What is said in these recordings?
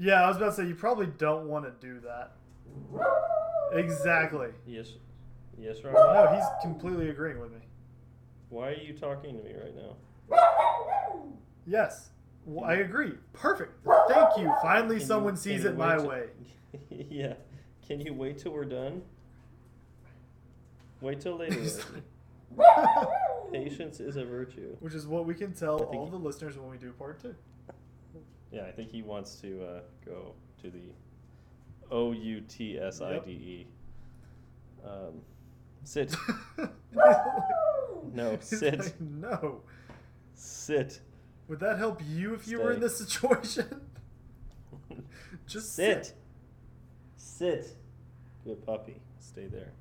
Yeah, I was about to say you probably don't want to do that. Exactly. Yes. Yes, Robert. No, he's completely agreeing with me. Why are you talking to me right now? Yes, well, I agree. Perfect. Thank you. Finally, Can someone you- sees it my wait way. yeah. Can you wait till we're done? Wait till later. Patience is a virtue. Which is what we can tell all he- the listeners when we do part two. Yeah, I think he wants to uh, go to the O U T S I D E. Um, sit. No, sit. like, no. Sit. Would that help you if you were in this situation? Just Sit. Sit. Good puppy. Stay there.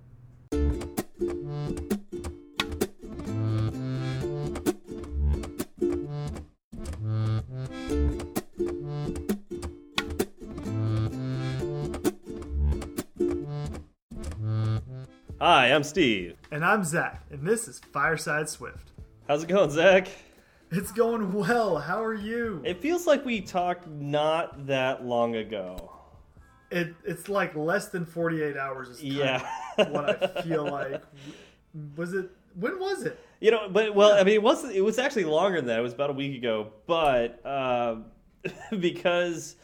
Hi, I'm Steve. And I'm Zach, and this is Fireside Swift. How's it going, Zach? It's going well. How are you? It feels like we talked not that long ago. It, it's like less than 48 hours is Yeah. what I feel like. Was it? When was it? You know, but well, I mean, it was it was actually longer than that. It was about a week ago, but um, because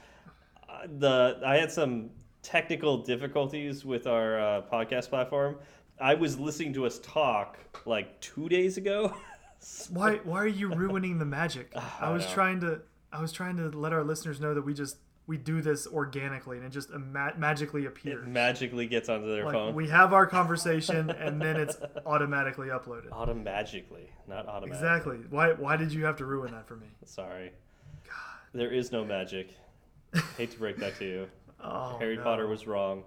uh, the I had some technical difficulties with our uh, podcast platform. I was listening to us talk like two days ago. Why? Why are you ruining the magic? I was know. trying to. I was trying to let our listeners know that we just we do this organically and it just ima- magically appears. It magically gets onto their like phone. we have our conversation and then it's automatically uploaded. Automagically, not automatically. Exactly. Why? Why did you have to ruin that for me? Sorry. God. There is no magic. Hate to break that to you. Oh, Harry no. Potter was wrong.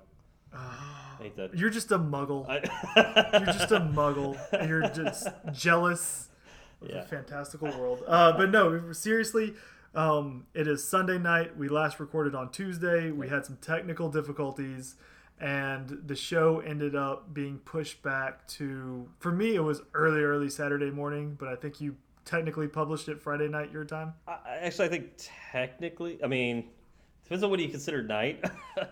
Hate that. You're just a muggle. I- You're just a muggle. and You're just jealous of Yeah. the fantastical world. Uh, but no, seriously, um, it is Sunday night. We last recorded on Tuesday. We had some technical difficulties, and the show ended up being pushed back to. For me, it was early, early Saturday morning, but I think you technically published it Friday night your time. I- Actually, I think technically, I mean, depends on what you consider night.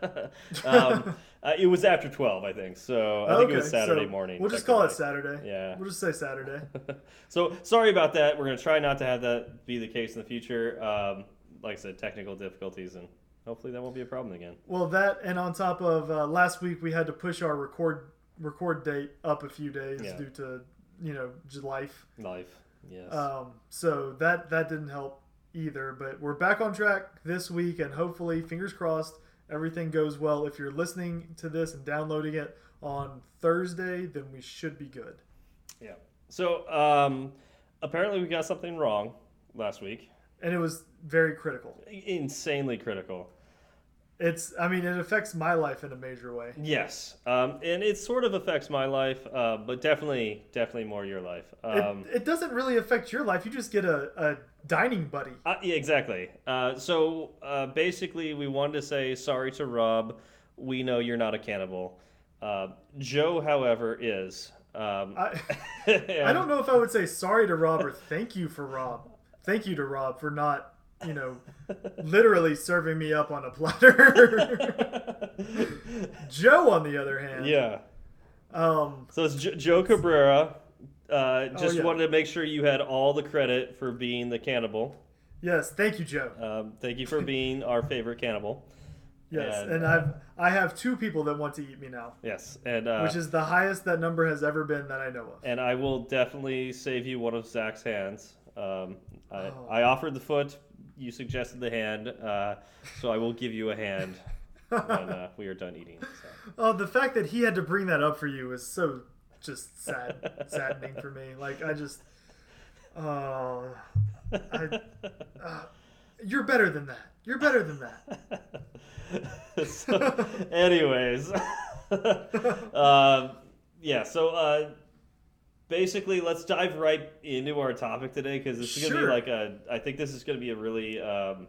um, uh, it was after twelve, I think. So I think it was Saturday so morning. We'll just call it. Saturday. Yeah. We'll just say Saturday. so sorry about that. We're gonna try not to have that be the case in the future. Um, like I said, technical difficulties, and hopefully that won't be a problem again. Well, that and on top of uh, last week, we had to push our record record date up a few days Yeah. due to you know just life. Life, yes. Um, so that that didn't help either. But we're back on track this week, and hopefully, fingers crossed, everything goes well. If you're listening to this and downloading it on Thursday, then we should be good. yeah. So um, apparently we got something wrong last week. And it was very critical. Insanely critical. It's I mean it affects my life in a major way. Yes, um, and it sort of affects my life, uh, but definitely, definitely more your life. Um, it, it doesn't really affect your life. You just get a, a dining buddy. uh, yeah, exactly. Uh, so uh, basically, we wanted to say sorry to Rob. We know you're not a cannibal. Uh, Joe, however, is. Um, I, I don't know if I would say sorry to Rob or thank you for Rob. Thank you to Rob for not, you know, literally serving me up on a platter. Joe, on the other hand, yeah. um, So it's jo- Joe Cabrera. Uh, just Oh, yeah. wanted to make sure you had all the credit for being the cannibal. yes, thank you, Joe. Um, thank you for being our favorite cannibal. Yes, and, and I've I have two people that want to eat me now, Yes, and uh, which is the highest that number has ever been that I know of. and I will definitely save you one of Zach's hands. Um, I, Oh. I offered the foot, you suggested the hand, uh, so I will give you a hand when uh, we are done eating. So. Oh, the fact that he had to bring that up for you is so just sad, saddening for me. Like I just, oh, I, uh, you're better than that. You're better than that. so, anyways, um, yeah. So uh, basically, let's dive right into our topic today because this is going to be like a. I think this is going to be a really, um,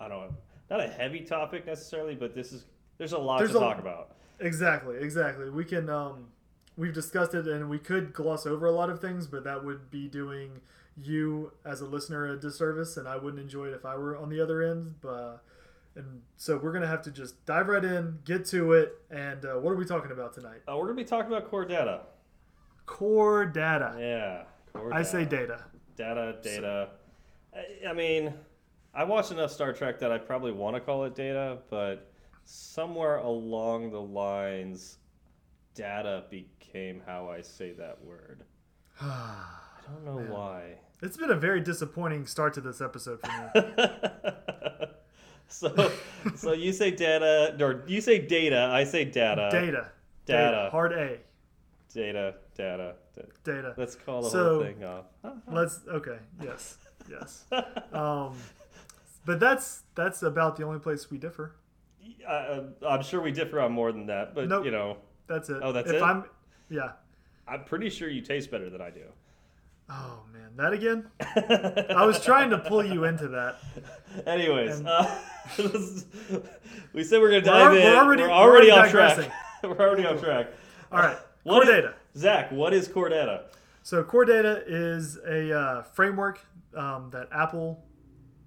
I don't know, not a heavy topic necessarily, but this is there's a lot There's to a- talk about. Exactly, exactly. We can, um, we've discussed it, and we could gloss over a lot of things, but that would be doing you as a listener a disservice, and I wouldn't enjoy it if I were on the other end. But And so we're gonna have to just dive right in, get to it, and uh, what are we talking about tonight? Uh, we're gonna be talking about core data. Core data. Yeah, core I say data. data, data. I, I mean, I watched enough Star Trek that I probably want to call it data, but somewhere along the lines, data became how I say that word. Ah, I don't know Man. why. It's been a very disappointing start to this episode for me. so, so you say data, or you say data. I say data. data. Data. Hard A. Data. Data. Data. Let's call the So- whole thing off. Let's okay. Yes. Yes. Um, but that's that's about the only place we differ. Uh, I'm sure we differ on more than that, but Nope. you know, That's it. Oh, that's if it? I'm, yeah. I'm pretty sure you taste better than I do. Oh man, that again? I was trying to pull you into that. Anyways, And- uh, we said we're gonna We're dive in. we're already- we're we're already already off track. we're already off track. All right. What core is- data. Zach, what is core data? So core data is a uh, framework um, that Apple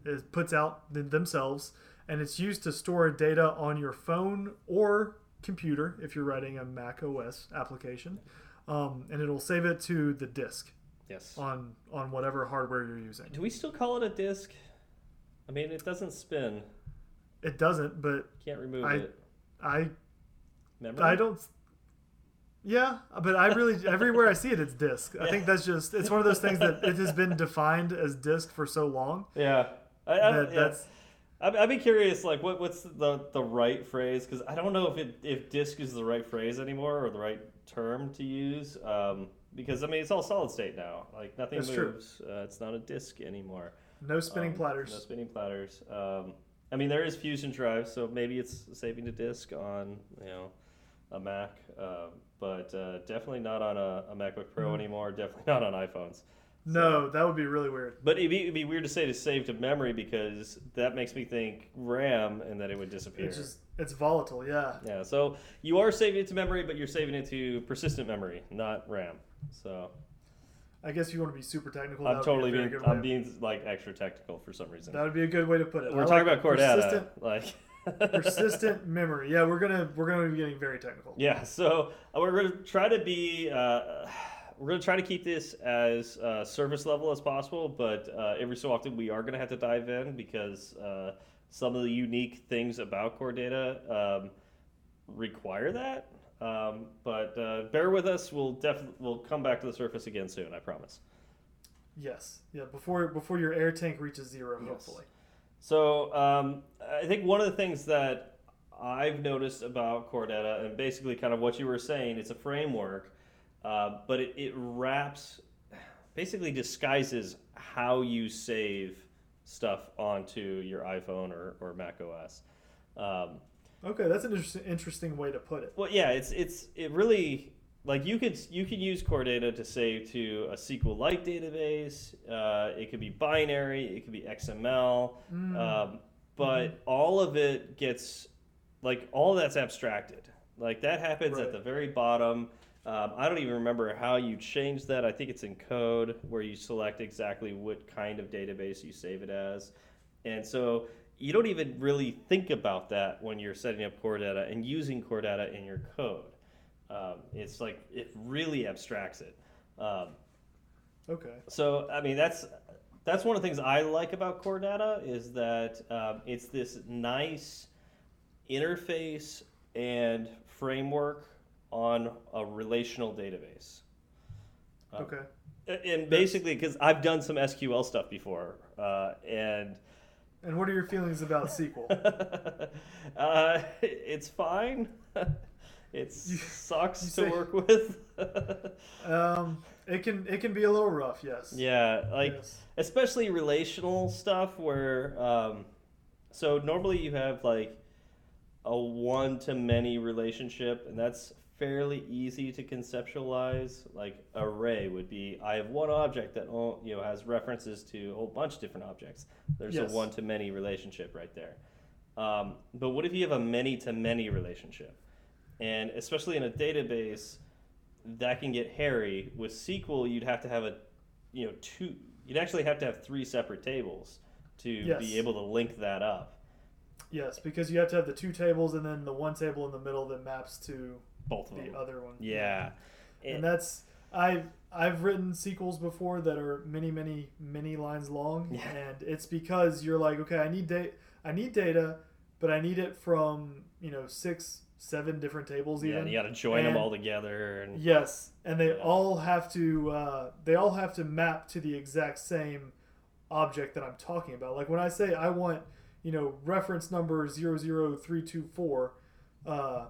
is, puts out th- themselves, and it's used to store data on your phone or computer if you're writing a Mac OS application, um, and it'll save it to the disk Yes. on on whatever hardware you're using. Do we still call it a disk? I mean, it doesn't spin. It doesn't, but Can't remove I- it. I Memory. I don't. Yeah, but I really everywhere I see it, it's disk. I think that's just it's one of those things that it has been defined as disk for so long Yeah. I, I, that yeah. that's I'd, I'd be curious, like, what, what's the the right phrase? Because I don't know if it if disk is the right phrase anymore or the right term to use. Um, because I mean, it's all solid state now. Like nothing That's true. moves. Uh, it's not a disk anymore. no spinning Um, platters. No spinning platters. Um, I mean, there is fusion drive, so maybe it's saving the disk on you know a Mac, uh, but uh, definitely not on a, a MacBook Pro Mhm. anymore. Definitely not on iPhones. No, that would be really weird. But it'd be, it'd be weird to say to save to memory because that makes me think RAM and that it would disappear. It's just it's volatile. Yeah. yeah, so you are saving it to memory, but you're saving it to persistent memory, not RAM. So I guess if you want to be super technical. I'm totally be being I'm being like extra technical for some reason. That would be a good way to put it. We're I talking like about core persistent, like persistent memory. Yeah, we're gonna we're gonna be getting very technical. Yeah, so uh, we're going to try to be, uh, we're to try to keep this as uh, service level as possible, but uh, every so often we are going to have to dive in because uh, some of the unique things about core data um, require that. Um, but uh, bear with us. We'll definitely we'll come back to the surface again soon. I promise. Yes. Yeah. Before before your air tank reaches zero, Yes. hopefully. So um, I think one of the things that I've noticed about core and basically kind of what you were saying, it's a framework, uh, but it, it wraps, basically disguises how you save stuff onto your iPhone or, or Mac OS. Um, Okay, that's an interesting interesting way to put it. well, yeah, it's it's it really like you could you could use core data to save to a SQLite database. Uh, it could be binary. It could be XML. Mm. Um, but all of it gets like all that's abstracted. Like that happens Right. at the very bottom. Um, I don't even remember how you change that. I think it's in code where you select exactly what kind of database you save it as. And so you don't even really think about that when you're setting up core data and using core data in your code. Um, it's like it really abstracts it. Um, Okay. so I mean that's that's one of the things I like about core data is that um, it's this nice interface and framework on a relational database. Um, Okay. And basically, because I've done some SQL stuff before, uh, and And what are your feelings about SQL? uh, it's fine. It sucks you to say- work with. um, it can it can be a little rough. Yes. yeah, like Yes. especially relational stuff where um, so normally you have like a one to many relationship and that's fairly easy to conceptualize like array would be i have one object that you know has references to a whole bunch of different objects there's Yes. a one to many relationship right there um, but what if you have a many to many relationship and especially in a database that can get hairy with sql you'd have to have a you know two you'd actually have to have three separate tables to Yes. be able to link that up Yes, because you have to have the two tables and then the one table in the middle that maps to Both of the them. other one. Yeah. and that's I've I've written sequels before that are many many many lines long, Yeah. and it's because you're like, okay, I need data, I need data, but I need it from you know six seven different tables yeah, and you got to join them all together. And Yes, and they Yeah. all have to uh, they all have to map to the exact same object that I'm talking about. Like when I say I want, you know, reference number 00324, uh,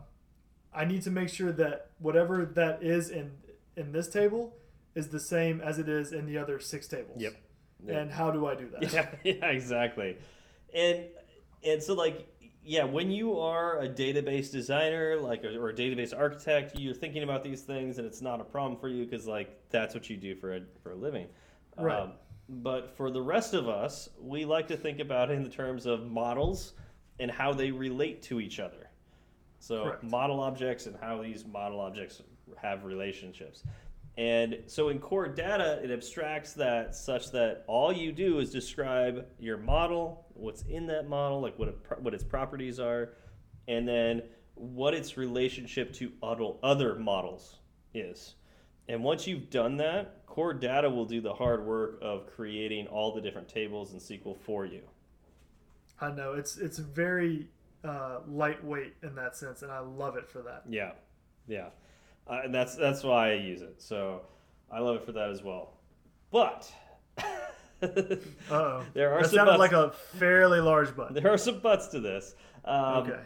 I need to make sure that whatever that is in in this table is the same as it is in the other six tables. Yep. Yep. And how do I do that? Yeah, yeah, exactly. And and so like yeah, when you are a database designer, like or a database architect, you're thinking about these things, and it's not a problem for you because like that's what you do for a for a living. Right. Um, but for the rest of us, we like to think about it in the terms of models and how they relate to each other. So Correct. model objects and how these model objects have relationships. And so in core data, it abstracts that such that all you do is describe your model, what's in that model, like what, it, what its properties are, and then what its relationship to other, other models is. And once you've done that, core data will do the hard work of creating all the different tables in SQL for you. I know it's it's very uh, lightweight in that sense, and I love it for that. Yeah, yeah, uh, and that's that's why I use it. So I love it for that as well. But there are That some sounded like a fairly large butt. there are some buts to this. Um, okay.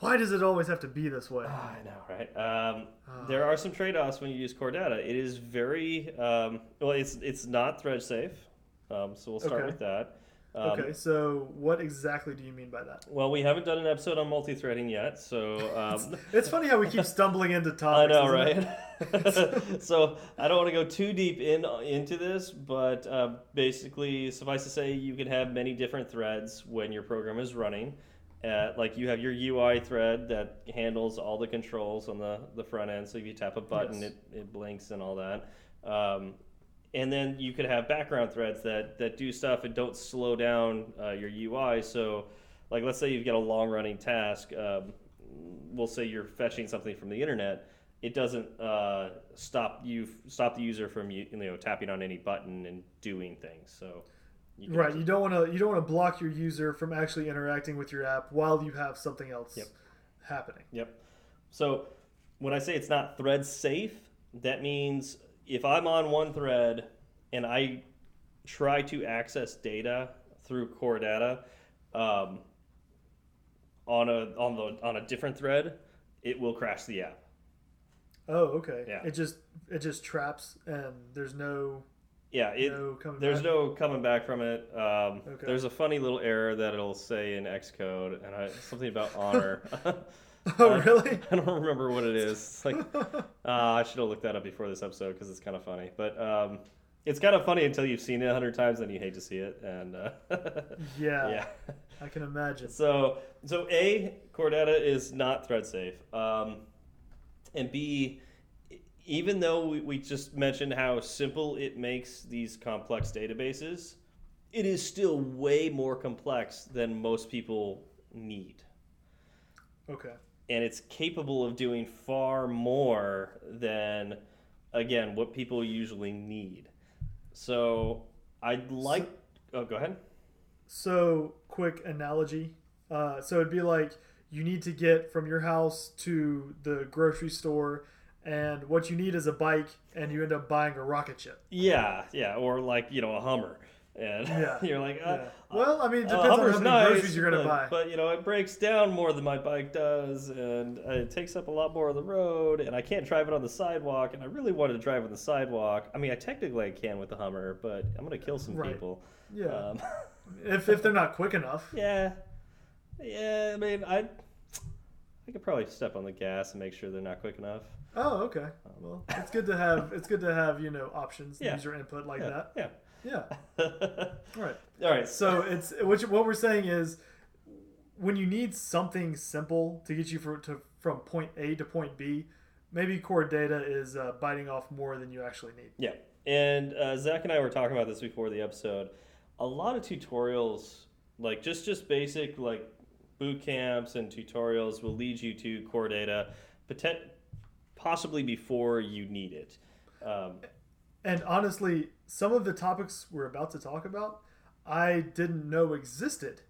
Why does it always have to be this way? I know, right? Um, Ah. there are some trade-offs when you use core data. It is very um, well. It's it's not thread safe, um, so we'll start Okay. with that. Um, okay, so what exactly do you mean by that? Well, we haven't done an episode on multi-threading yet, so um, It's funny how we keep stumbling into topics. I know, right? so I don't want to go too deep in into this, but uh, basically, suffice to say, you can have many different threads when your program is running. Uh, like you have your UI thread that handles all the controls on the, the front end. So if you tap a button, Yes. it, it blinks and all that. Um, and then you could have background threads that, that do stuff and don't slow down uh, your UI. So, like, let's say you've got a long running task. Um, we'll say you're fetching something from the internet. It doesn't uh, stop you stop the user from you know tapping on any button and doing things. So, you Right, you don't want to you don't want to block your user from actually interacting with your app while you have something else Yep. happening. Yep. So when I say it's not thread safe, that means if I'm on one thread and I try to access data through core data um, on a on the on a different thread, it will crash the app. Oh, okay. Yeah. It just it just traps and there's no Yeah, it, no coming there's back. no coming back from it. Um, Okay. There's a funny little error that it'll say in Xcode, and I, something about honor. Oh, really? I don't remember what it is. It's like uh, I should have looked that up before this episode because it's kind of funny. But um, it's kind of funny until you've seen it a hundred times, then you hate to see it. And uh, yeah, yeah. I can imagine. So so a core data is not thread safe, um, and b even though we, we just mentioned how simple it makes these complex databases, it is still way more complex than most people need Okay. And it's capable of doing far more than again what people usually need so i'd like oh go ahead So, quick analogy. Uh, so it'd be like you need to get from your house to the grocery store, and what you need is a bike, and you end up buying a rocket ship. yeah yeah or like you know a hummer and Yeah, you're like uh, Yeah. Well, I mean, it uh, depends on how many nice, groceries you're gonna but, buy. but you know it breaks down more than my bike does and uh, it takes up a lot more of the road and i can't drive it on the sidewalk and i really wanted to drive on the sidewalk i mean i technically I can with the hummer but i'm gonna kill some Right. people yeah, um, if if they're not quick enough. Yeah, yeah. I mean, I I could probably step on the gas and make sure they're not quick enough. Oh, okay. Well, it's good to have it's good to have you know options, Yeah. user input like yeah, that. Yeah. Yeah. All right. All right. So it's which what we're saying is when you need something simple to get you for, to from point A to point B, maybe core data is uh, biting off more than you actually need. Yeah. And uh, Zach and I were talking about this before the episode. A lot of tutorials, like just just basic like boot camps and tutorials will lead you to core data, potent, possibly before you need it. Um, And honestly, some of the topics we're about to talk about, I didn't know existed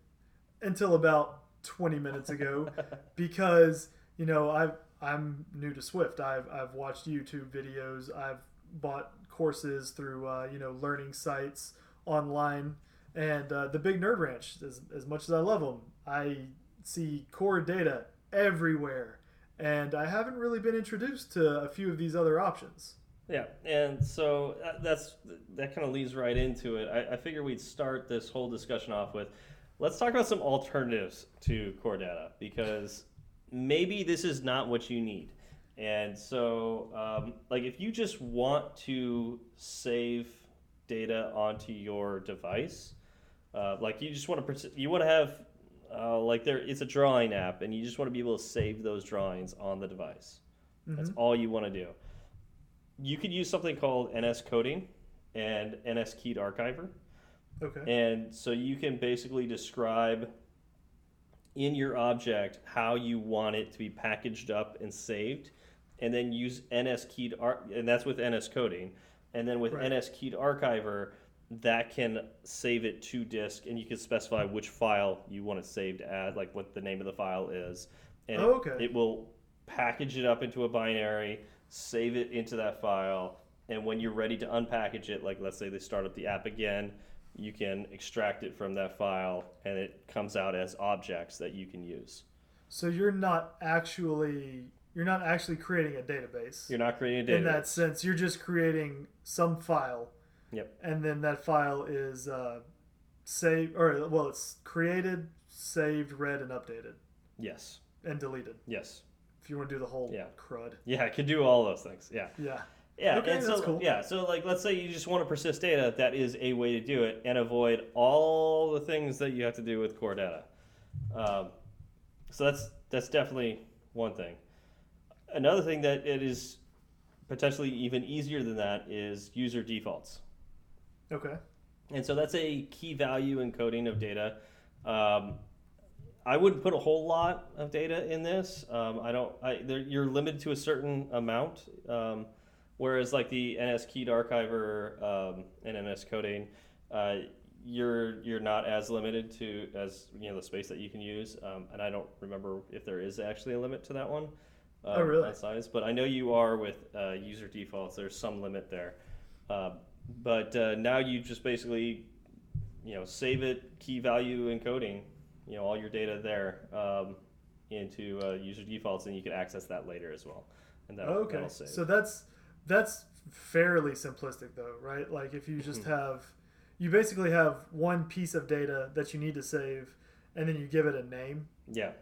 until about 20 minutes ago because, you know, I've, I'm new to Swift. I've, I've watched YouTube videos. I've bought courses through, uh, you know, learning sites online. And uh, the Big Nerd Ranch, as, as much as I love them, I see core data everywhere. And I haven't really been introduced to a few of these other options. Yeah, and so uh, that's that kind of leads right into it. I, I figure we'd start this whole discussion off with let's talk about some alternatives to core data because maybe this is not what you need. And so, um, like, if you just want to save data onto your device, uh, like you just want to you want to have uh, like there it's a drawing app, and you just want to be able to save those drawings on the device. That's all you want to do you could use something called NS coding and NS keyed archiver. Okay. And so you can basically describe in your object how you want it to be packaged up and saved, and then use NS keyed ar- and that's with NS coding. And then with Right. NS keyed archiver, that can save it to disk, and you can specify which file you want it saved as, like what the name of the file is. And Oh, okay. it, it will package it up into a binary, save it into that file, and when you're ready to unpackage it, like let's say they start up the app again, you can extract it from that file, and it comes out as objects that you can use. So you're not actually you're not actually creating a database. You're not creating a database. in that sense, you're just creating some file. Yep. And then that file is uh, saved, or well, it's created, saved, read, and updated, Yes. and deleted. Yes. If you want to do the whole Yeah. crud. Yeah, it can do all those things. Yeah. Yeah. Yeah, Okay, and so, cool. Yeah, so like let's say you just want to persist data, that is a way to do it and avoid all the things that you have to do with core data. Um, so that's that's definitely one thing. Another thing that it is potentially even easier than that is user defaults. Okay. And so that's a key value encoding of data. Um, I wouldn't put a whole lot of data in this. Um, I don't. I, there, you're limited to a certain amount. Um, whereas like the NS keyed archiver um, and NS coding, uh, you're you're not as limited to as you know the space that you can use. Um, and I don't remember if there is actually a limit to that one. Um, Oh, really? Size, but I know you are with uh, user defaults. There's some limit there. Uh, but uh, now you just basically, you know, save it, key value encoding, you know, all your data there um, into uh, user defaults, and you can access that later as well. And that'll, okay. that'll save. So that's that's fairly simplistic, though, right? Like if you just Mm-hmm. have, you basically have one piece of data that you need to save, and then you give it a name yeah,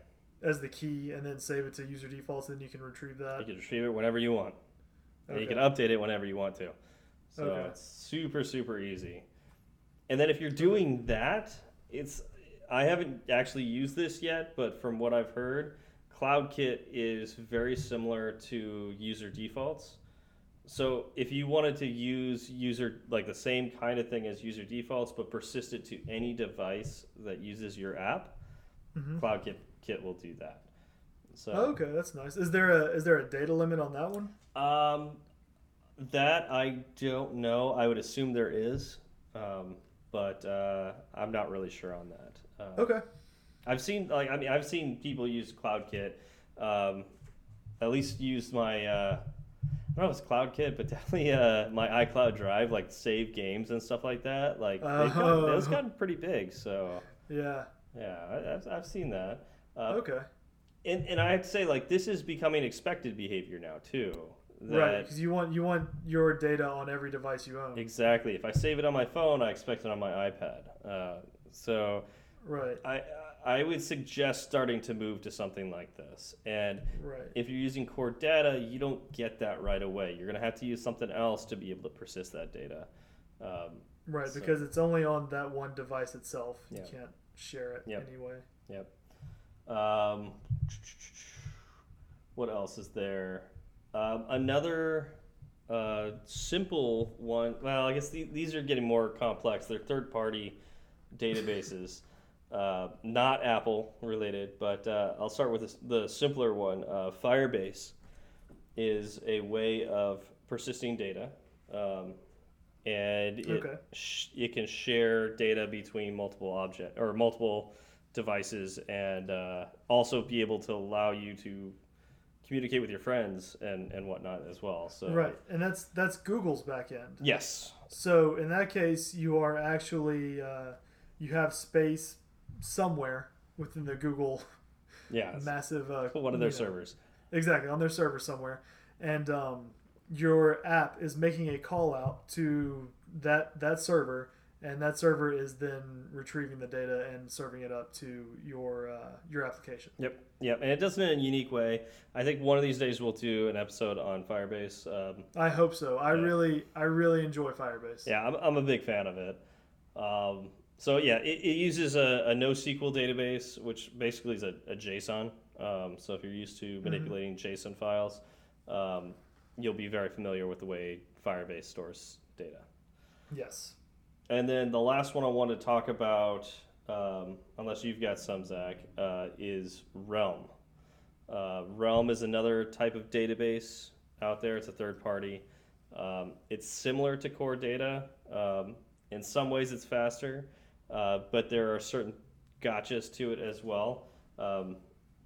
as the key, and then save it to user defaults, and you can retrieve that. you can retrieve it whenever you want. And you can update it whenever you want to. So Okay. it's super, super easy. And then if you're doing that, it's I haven't actually used this yet, but from what I've heard, CloudKit is very similar to user defaults. So if you wanted to use user like the same kind of thing as user defaults, but persist it to any device that uses your app, Mhm. CloudKit Kit will do that. So Okay, that's nice. Is there a is there a data limit on that one? Um, that I don't know. I would assume there is, um, but uh, I'm not really sure on that. Uh, Okay. I've seen like I mean I've seen people use CloudKit. Um, at least use my uh, I don't know if it's CloudKit, but definitely uh, my iCloud Drive, like save games and stuff like that. Like they've Oh. those gotten pretty big. So Yeah. yeah, I, I've, I've seen that. Uh, Okay. and, and I have to say, like this is becoming expected behavior now too. Right, because you want you want your data on every device you own. Exactly. If I save it on my phone, I expect it on my iPad. Uh, so Right. I I would suggest starting to move to something like this. And Right. if you're using core data, you don't get that right away. You're going to have to use something else to be able to persist that data. Um, Right, So- because it's only on that one device itself. Yeah. You can't share it Yep. anyway. Um, what else is there? Um, another uh, simple one. Well, I guess the, these are getting more complex. They're third-party databases. Uh, not Apple related, but uh, I'll start with the, the simpler one. Uh, Firebase is a way of persisting data, um, and it, Okay. sh- it can share data between multiple object or multiple devices, and uh, also be able to allow you to communicate with your friends and, and whatnot as well. So Right, and that's that's Google's backend. Yes. So in that case, you are actually uh, you have space somewhere within the Google Yeah. massive uh, One of their you know, servers. exactly on their server somewhere, and um, your app is making a call out to that that server, and that server is then retrieving the data and serving it up to your uh, your application. Yep, yep, and it does it in a unique way. I think one of these days we'll do an episode on Firebase. Um, I hope so. I Yeah. really I really enjoy Firebase. yeah, I'm, I'm a big fan of it. Um, so yeah, it, it uses a, a NoSQL database, which basically is a, a JSON. Um, so if you're used to manipulating JSON files, um, you'll be very familiar with the way Firebase stores data. Yes. And then the last one I want to talk about, um, unless you've got some, Zach, uh, is Realm. Uh, Realm is another type of database out there. It's a third party. Um, it's similar to Core Data. Um, in some ways, it's faster, uh, but there are certain gotchas to it as well. Um,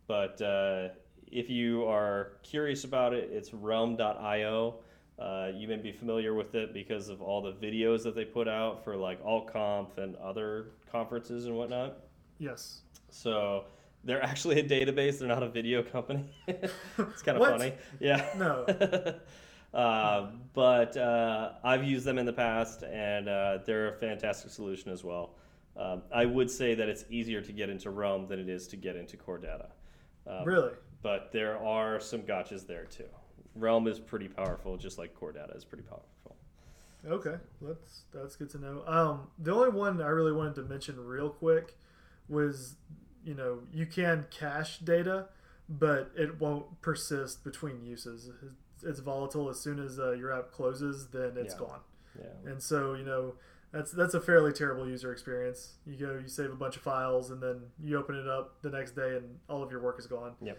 but uh, if you are curious about it, it's realm.io. Uh, you may be familiar with it because of all the videos that they put out for like AltConf and other conferences and whatnot. Yes. So they're actually a database. They're not a video company. it's kind of funny. Yeah. No. uh, but uh, I've used them in the past, and uh, they're a fantastic solution as well. Um, I would say that it's easier to get into Realm than it is to get into Core Data. Um, Really? But there are some gotchas there too. Realm is pretty powerful, just like Core Data is pretty powerful. Okay, that's that's good to know. Um, the only one I really wanted to mention real quick was, you know, you can cache data, but it won't persist between uses. It's- It's volatile. As soon as uh, your app closes, then it's Yeah. gone. Yeah. And so, you know, that's that's a fairly terrible user experience. You go, you save a bunch of files, and then you open it up the next day, and all of your work is gone. Yep.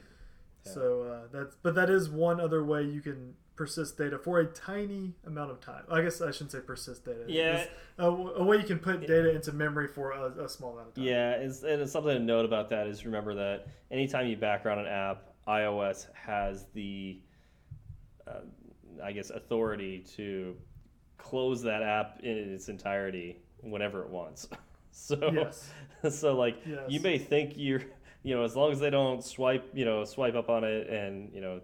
Yeah. So uh, that's but that is one other way you can persist data for a tiny amount of time. I guess I shouldn't say persist data. Yeah. A, a way you can put data into memory for a, a small amount of time. Yeah, it's, and it's something to note about that is remember that anytime you background an app, iOS has the, uh, I guess, authority to close that app in its entirety whenever it wants. so, Yes. so like Yes. you may think you're, you know, as long as they don't swipe, you know, swipe up on it and you know,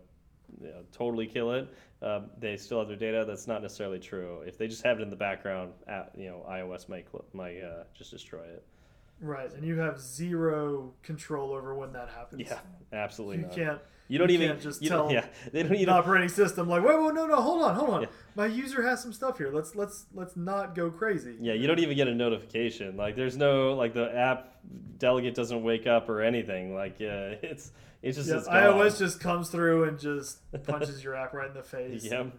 you know totally kill it, um, they still have their data. That's not necessarily true. If they just have it in the background, app, you know, iOS might might uh, just destroy it. Right, and you have zero control over when that happens. Yeah, absolutely You not. can't. you don't you even can't just you don't- tell yeah, they don't The even. operating system, like, wait, wait, no, no, hold on, hold on. Yeah. My user has some stuff here. Let's let's let's not go crazy. Yeah, you don't even get a notification. Like, there's no like the app delegate doesn't wake up or anything. Like, yeah, it's it's just Yeah, it's iOS just comes through and just punches your app right in the face. Yep.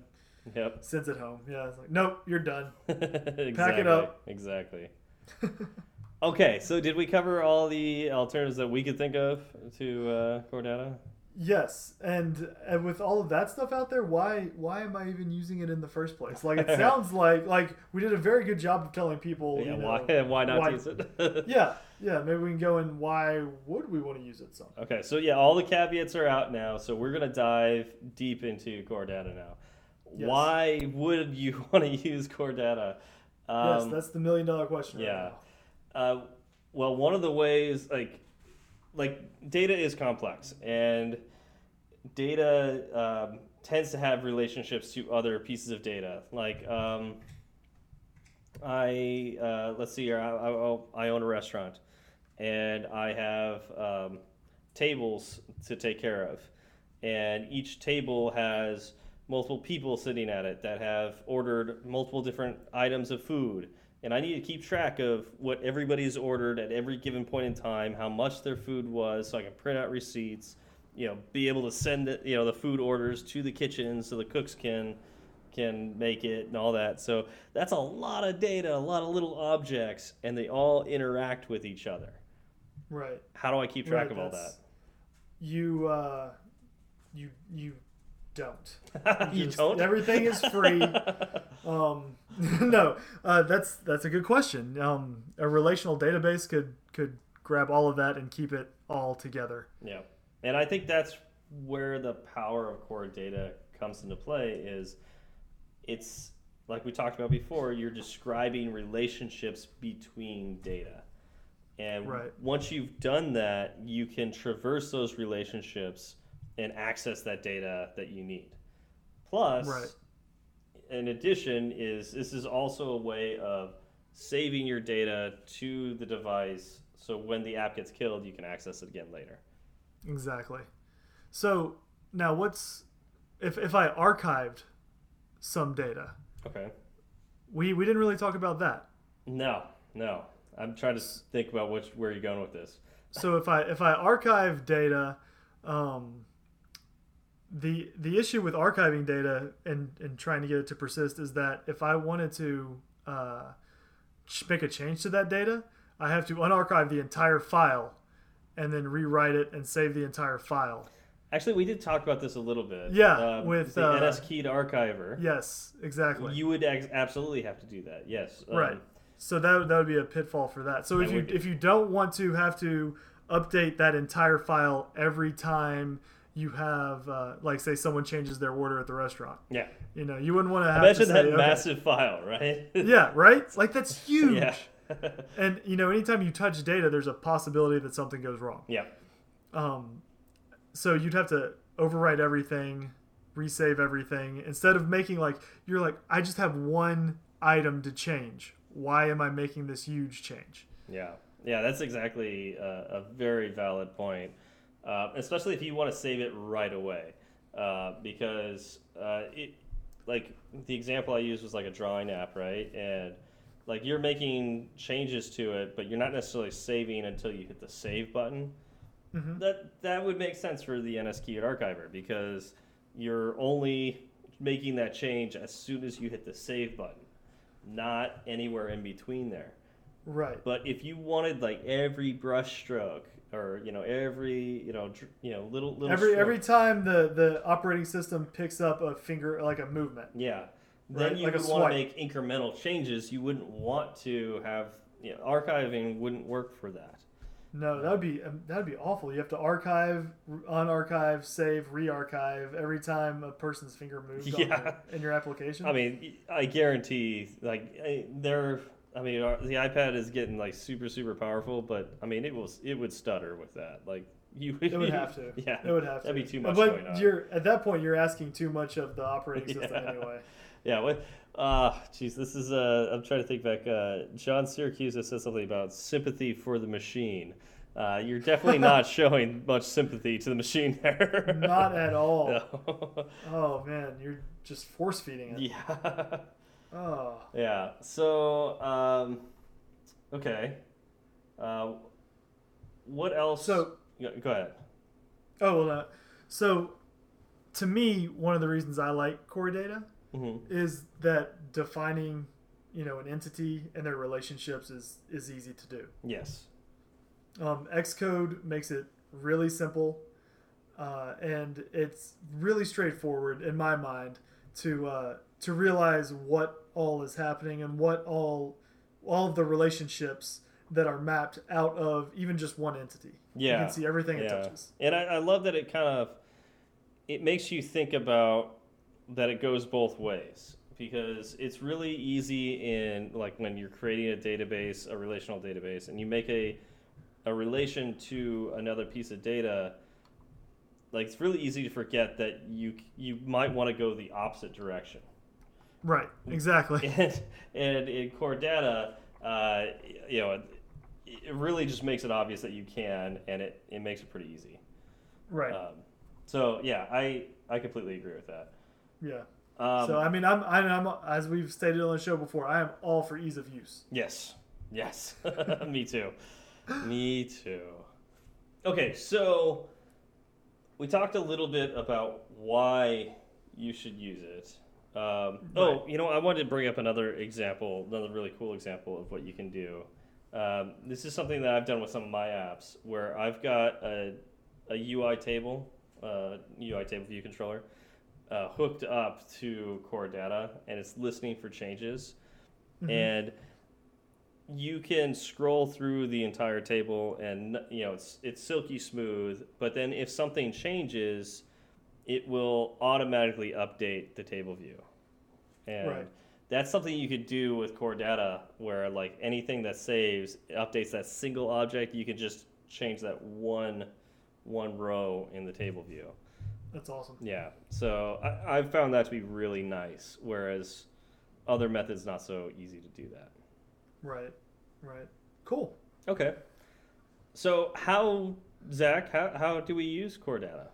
Yep. Sends it home. Yeah, it's like, nope, you're done. exactly. Pack it up. Exactly. Okay, so did we cover all the alternatives that we could think of to uh, Core Data? Yes, and, and with all of that stuff out there, why why am I even using it in the first place? Like it sounds like like we did a very good job of telling people. Yeah, you know, why why not why- use it? yeah, yeah. Maybe we can go in. Why would we want to use it? Some. Okay, so yeah, all the caveats are out now. So we're gonna dive deep into Core Data now. Yes. Why would you want to use Core Data? yes, Um, that's the million dollar question. right yeah. now. Uh, well, one of the ways, like, like data is complex, and data um, tends to have relationships to other pieces of data. Like, um, I uh, let's see here, I, I, I own a restaurant, and I have um, tables to take care of, and each table has multiple people sitting at it that have ordered multiple different items of food and I need to keep track of what everybody's ordered at every given point in time, how much their food was, so I can print out receipts. You know, be able to send it, you know, the food orders to the kitchen so the cooks can can make it and all that. So that's a lot of data, a lot of little objects, and they all interact with each other. Right. How do I keep track Right, of all that? You uh, you you don't. you Just- don't. Everything is free. um, no, uh, that's that's a good question. Um, a relational database could could grab all of that and keep it all together. Yeah, and I think that's where the power of core data comes into play. Is it's like we talked about before. You're describing relationships between data, and Right. once you've done that, you can traverse those relationships and access that data that you need. Plus, Right. in addition, is this is also a way of saving your data to the device. So when the app gets killed, you can access it again later. Exactly. So now, what's if if I archived some data? Okay. We we didn't really talk about that. No, no. I'm trying to think about which where you're going with this. So if I if I archive data, um, the the issue with archiving data and and trying to get it to persist is that if I wanted to uh, make a change to that data, I have to unarchive the entire file and then rewrite it and save the entire file. Actually, we did talk about this a little bit. Yeah, Um, with, the uh, NS keyed archiver. Yes, exactly. You would absolutely have to do that. Yes. Um, Right. So that that would be a pitfall for that. So That if you if you don't want to have to update that entire file every time you have uh, like say someone changes their order at the restaurant, Yeah. you know, you wouldn't want to have Imagine to say, that okay. massive file, right? Yeah, right. Like that's huge. yeah. And you know, anytime you touch data, there's a possibility that something goes wrong. yeah. Um, so you'd have to overwrite everything, resave everything instead of making like you're like I just have one item to change. Why am I making this huge change? Yeah, yeah, that's exactly a very valid point, uh, especially if you want to save it right away, uh, because uh, it, like the example I used was like a drawing app, right? And like you're making changes to it, but you're not necessarily saving until you hit the save button. Mhm. That that would make sense for the NS Keyed Archiver because you're only making that change as soon as you hit the save button, not anywhere in between there. Right. But if you wanted like every brush stroke or you know every you know you know little little Every every time the the operating system picks up a finger like a movement. yeah, then Right, you like would want to make incremental changes. You wouldn't want to have you know, archiving wouldn't work for that. No, that would be um, that would be awful. You have to archive, unarchive, save, re-archive every time a person's finger moves on Yeah. your, in your application. I mean, I guarantee like I- they're. I mean, our, the iPad is getting like super super powerful, but I mean, it will it would stutter with that. Like you, it would have to. Yeah, it would have to. that'd be too much But going on. you're at that point, you're asking too much of the operating system Yeah. anyway. Yeah, what? Uh, geez, this is. Uh, I'm trying to think back. Uh, John Siracusa has said something about sympathy for the machine. Uh, you're definitely not showing much sympathy to the machine there. Not at all. No. Oh man, you're just force feeding it. yeah. Oh. Yeah. So, um, okay. Uh, what else? So Go- ahead. Oh well, uh, so to me, one of the reasons I like core data hmm is that defining, you know, an entity and their relationships is is easy to do. Yes. Um, Xcode makes it really simple, uh, and it's really straightforward in my mind to uh, to realize what all is happening and what all all of the relationships that are mapped out of even just one entity. Yeah. you can see everything it touches. And I, I love that it kind of it makes you think about that it goes both ways because it's really easy in like when you're creating a database, a relational database, and you make a a relation to another piece of data. Like it's really easy to forget that you you might want to go the opposite direction. Right. Exactly. and, and in core data, uh, you know, it, it really just makes it obvious that you can, and it, it makes it pretty easy. Right. Um, so yeah, I I completely agree with that. yeah. Um, so I mean, I'm, I'm, I'm as we've stated on the show before, I am all for ease of use. yes, yes, me too, me too. Okay, so we talked a little bit about why you should use it. Um, Oh, you know, I wanted to bring up another example, another really cool example of what you can do Um, this is something that I've done with some of my apps where I've got a, a UI table, uh, UI table view controller, uh, hooked up to core data and it's listening for changes. Mhm. And you can scroll through the entire table and you know it's it's silky smooth but then if something changes it will automatically update the table view and Right. that's something you could do with core data where like anything that saves updates that single object you can just change that one one row in the table view That's awesome. yeah so I, i've found that to be really nice whereas other methods not so easy to do that Right. Right. Cool. Okay. So how Zach, how, how do we use core data?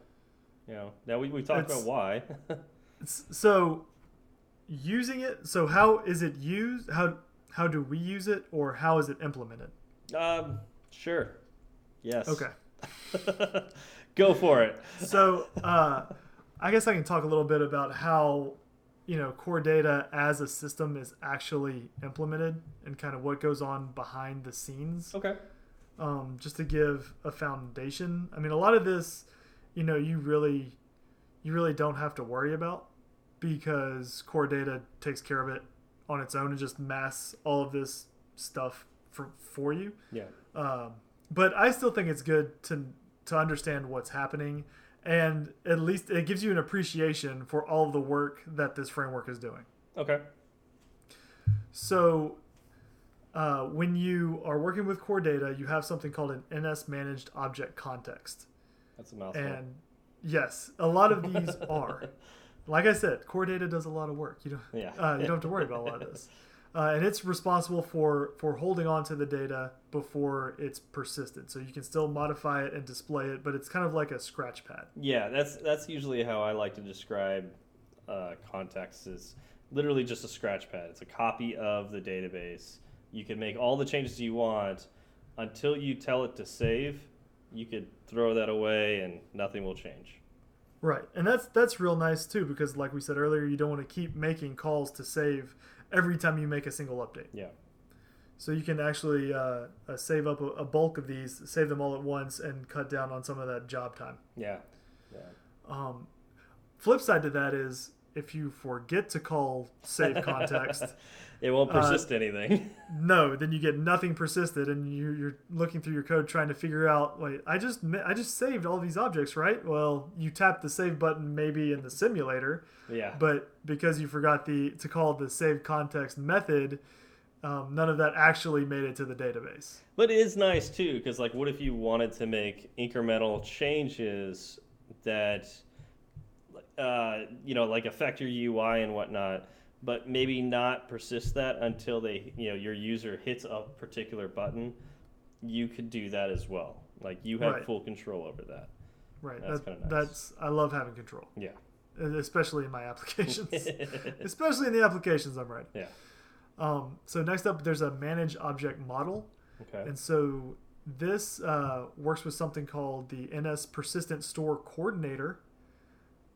You know, now we we talked about why. So using it. So how is it used? How how do we use it, or how is it implemented? um, sure. Yes. Okay. Go for it. So uh, I guess I can talk a little bit about how you know core data as a system is actually implemented and kind of what goes on behind the scenes. Okay. um, just to give a foundation. I mean, a lot of this, you know, you really, you really don't have to worry about because core data takes care of it on its own and just mass all of this stuff for for you. Yeah. Um, but I still think it's good to to understand what's happening, and at least it gives you an appreciation for all the work that this framework is doing. Okay. So, uh, when you are working with core data, you have something called an NS managed object context. That's a mouthful. And yes, a lot of these are. Like I said, core data does a lot of work. You don't, Yeah. uh, you don't have to worry about a lot of this. Uh, and it's responsible for, for holding on to the data before it's persisted. So you can still modify it and display it, but it's kind of like a scratch pad. Yeah, that's that's usually how I like to describe uh, context is literally just a scratch pad. It's a copy of the database. You can make all the changes you want until you tell it to save. You could throw that away and nothing will change. Right, and that's that's real nice too because, like we said earlier, you don't want to keep making calls to save every time you make a single update. Yeah. So you can actually uh, uh, save up a, a bulk of these, save them all at once, and cut down on some of that job time. Yeah. Yeah. Um, flip side to that is if you forget to call save context, it won't Uh, persist anything. no, then you get nothing persisted, and you're, you're looking through your code trying to figure out. Wait, I just I just saved all these objects, right? Well, you tap the save button maybe in the simulator, yeah. but because you forgot the to call the save context method, um, none of that actually made it to the database. But it is nice too, because like, what if you wanted to make incremental changes that, uh, you know, like affect your UI and whatnot, but maybe not persist that until they, you know, your user hits a particular button. You could do that as well. Like you have Right. full control over that. Right. That's that, nice. That's I love having control, Yeah. especially in my applications, especially in the applications I'm writing. yeah. Um, so next up, there's a manage object model, Okay. and so this uh, works with something called the NS Persistent Store Coordinator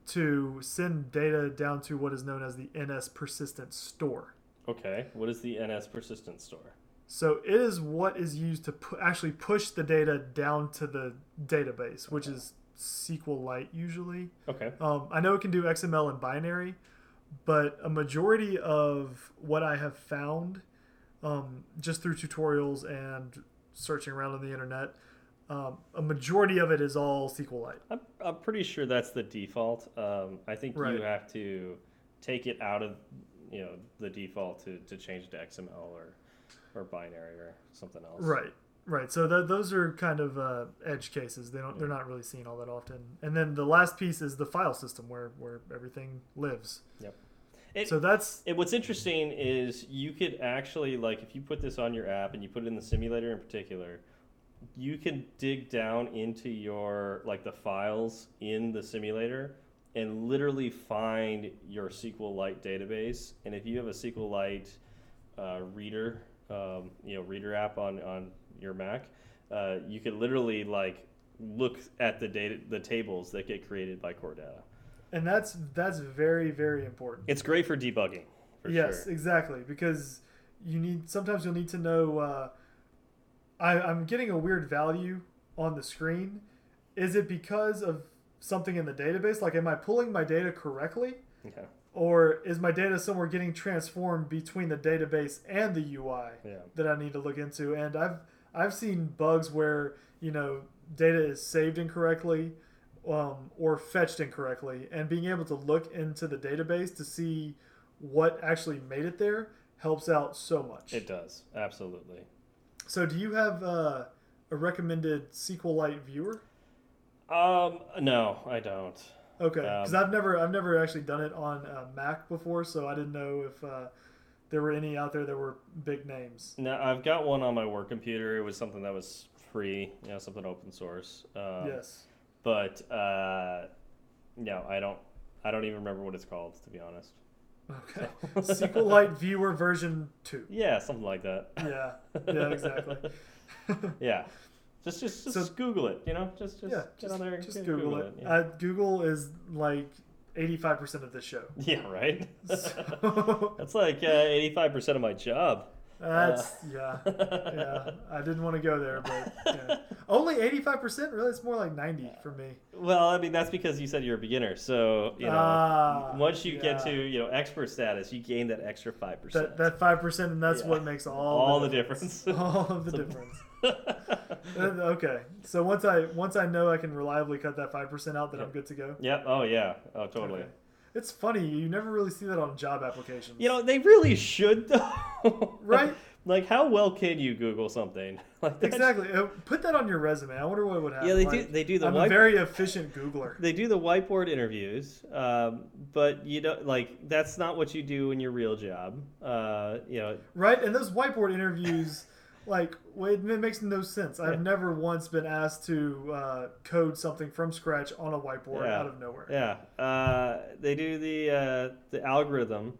to send data down to what is known as the NS Persistent Store. Okay. What is the NS persistent store? So it is what is used to pu- actually push the data down to the database, which is SQLite usually. Okay. Um, I know it can do XML and binary, but a majority of what I have found um, just through tutorials and searching around on the internet, um, a majority of it is all SQLite. I'm, I'm pretty sure that's the default. Um, I think Right. you have to take it out of you know the default to, to change it to XML or or binary or something else. Right, right. So th- those are kind of uh, edge cases. They don't. They're not really seen all that often. And then the last piece is the file system, where where everything lives. It, So that's it, what's interesting is you could actually like if you put this on your app and you put it in the simulator in particular, you can dig down into your like the files in the simulator and literally find your SQLite database. And if you have a SQLite uh, reader, um, you know, reader app on on your Mac, uh, you could literally like look at the data, the tables that get created by Core Data. and that's that's very very important. It's great for debugging. For yes, sure. exactly. Because you need sometimes you'll need to know uh, I, I'm getting a weird value on the screen. Is it because of something in the database? Like, am I pulling my data correctly? Okay. Or is my data somewhere getting transformed between the database and the UI Yeah. that I need to look into? And I've I've seen bugs where you know data is saved incorrectly um, or fetched incorrectly, and being able to look into the database to see what actually made it there helps out so much. It does absolutely. So, do you have uh, a recommended SQLite viewer? Um, no, I don't. Okay, because Um, I've never I've never actually done it on uh, Mac before, so I didn't know if uh, there were any out there that were big names. No, I've got one on my work computer. It was something that was free, you know, something open source. Um, yes. But uh, no, I don't. I don't even remember what it's called, to be honest. Okay. SQLite viewer version two. Yeah, something like that. Yeah. Yeah. Exactly. yeah, just just just So- Google it. You know, just just yeah. get Just, on there and just get- Google, it. Yeah. Uh, Google is like eighty five percent of this show. yeah, right. So That's like uh, eighty-five percent of my job. That's yeah. Yeah. I didn't want to go there, but yeah. only eighty five percent. Really, it's more like ninety for me. Well, I mean that's because you said you're a beginner. So you know, Ah, once you get to you know expert status, you gain that extra five percent. That that five percent, and that's Yeah. what makes all All the difference. All of the So- difference. Uh, okay, so once I once I know I can reliably cut that five percent out, then I'm good to go. Yep. Oh yeah. Oh totally. Okay. It's funny you never really see that on job applications. You know they really should though. Right? like how well can you Google something? Like that- exactly. Uh, Put that on your resume. I wonder what would happen. Yeah, they do. Like, They do the I'm white. a very efficient Googler. they do the whiteboard interviews, um, but you don't like that's not what you do in your real job. Uh, you know, Right? And those whiteboard interviews, like, it makes no sense. I've Yeah. never once been asked to uh, code something from scratch on a whiteboard Yeah. out of nowhere. yeah, uh, they do the uh, the algorithm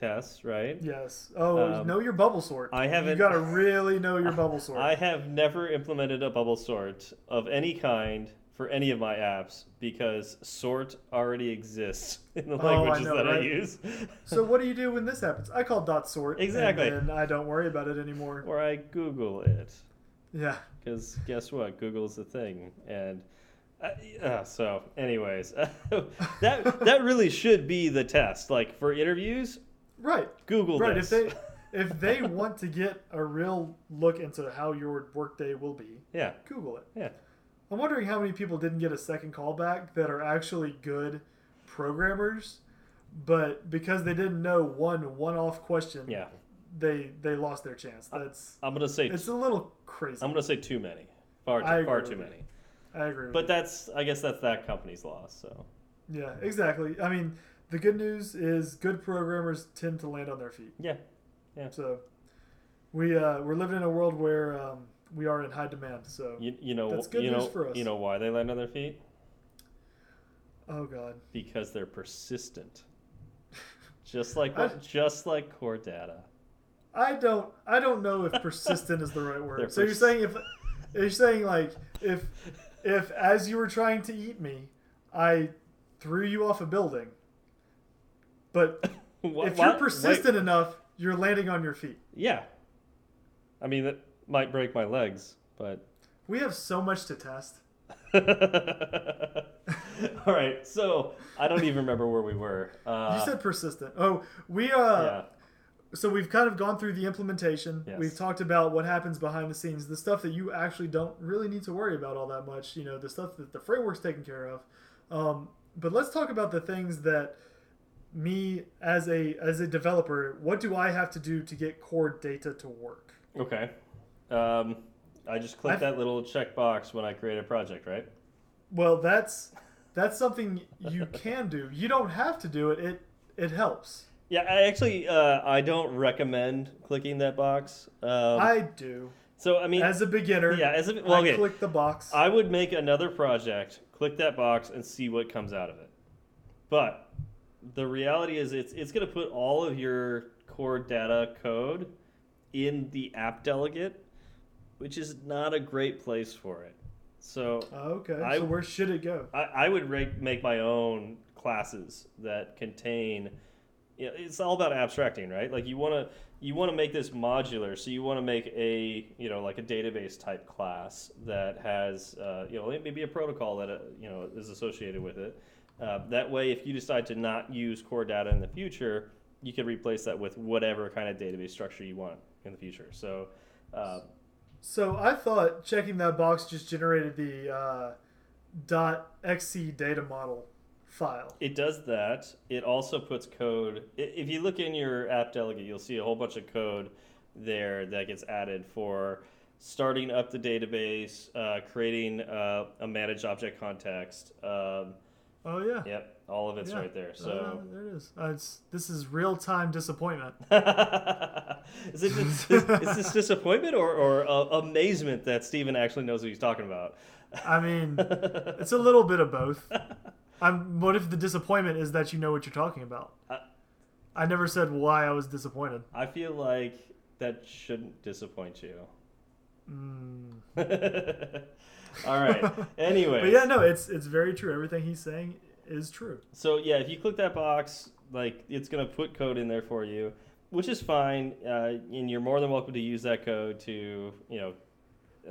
tests, right? Yes. Oh, Um, know your bubble sort. I haven't- You got to really know your bubble sort. I have never implemented a bubble sort of any kind for any of my apps because sort already exists in the Oh, I languages know, that I use. so what do you do when this happens? I call dot sort. Exactly. And then I don't worry about it anymore. or I Google it. Yeah. Because guess what? Google's a thing, and uh, uh, so, anyways, that that really should be the test. Like for interviews, Right. Google right. this. If they if they want to get a real look into how your workday will be, yeah, Google it. yeah, I'm wondering how many people didn't get a second callback that are actually good programmers, but because they didn't know one one-off question, yeah. they they lost their chance. That's I'm gonna say it's a little crazy. I'm gonna say too many, far too, far too many. I agree. With But that's I guess that's that company's loss. So yeah, exactly. I mean, the good news is good programmers tend to land on their feet. yeah, So we uh, we're living in a world where um, we are in high demand. So you, you know That's good you news know for us. you know why they land on their feet oh god, because they're persistent. Just like I- just like core data. I don't I don't know if persistent is the right They're word. So you're saying if you're saying like if if as you were trying to eat me, I threw you off a building, but Wha- if you're what? Persistent enough, you're landing on your feet. yeah. I mean that might break my legs, but We have so much to test. All right, so I don't even remember where we were. Uh, you said persistent. Oh, we uh yeah, so we've kind of gone through the implementation. Yes. We've talked about what happens behind the scenes, the stuff that you actually don't really need to worry about all that much. You know, the stuff that the framework's taken care of. Um, but let's talk about the things that me as a as a developer, what do I have to do to get core data to work? okay. Um, I just click I've- that little checkbox when I create a project, right? Well, that's that's something you can do. You don't have to do it. It it helps. Yeah, I actually uh, I don't recommend clicking that box. Um, I do. so I mean, As a beginner, yeah, as a, well, I okay. click the box. I would make another project, click that box, and see what comes out of it. But the reality is, it's it's going to put all of your core data code in the app delegate, which is not a great place for it. So okay. I- so where should it go? I, I would rake, make my own classes that contain. You know, it's all about abstracting, right? Like you want to you want to make this modular. So you want to make a you know like a database type class that has uh, you know maybe a protocol that uh, you know is associated with it. Uh, that way, if you decide to not use core data in the future, you can replace that with whatever kind of database structure you want in the future. So. Uh, so I thought checking that box just generated the uh, .xc data model file. It does that. It also puts code. If you look in your app delegate, you'll see a whole bunch of code there that gets added for starting up the database, uh, creating uh, a managed object context. Um, oh yeah. Yep, all of it's yeah. right there. So uh, there it is. Uh, it's, this is real time disappointment. is, it, is, is, this disappointment or, or uh, amazement that Steven actually knows what he's talking about? I mean, it's a little bit of both. I'm. What if the disappointment is that you know what you're talking about? I, I never said why I was disappointed. I feel like that shouldn't disappoint you. Mm. All right. Anyway. but yeah, no, it's it's very true. Everything he's saying is true. So yeah, if you click that box, like it's gonna put code in there for you, which is fine, uh, and you're more than welcome to use that code to you know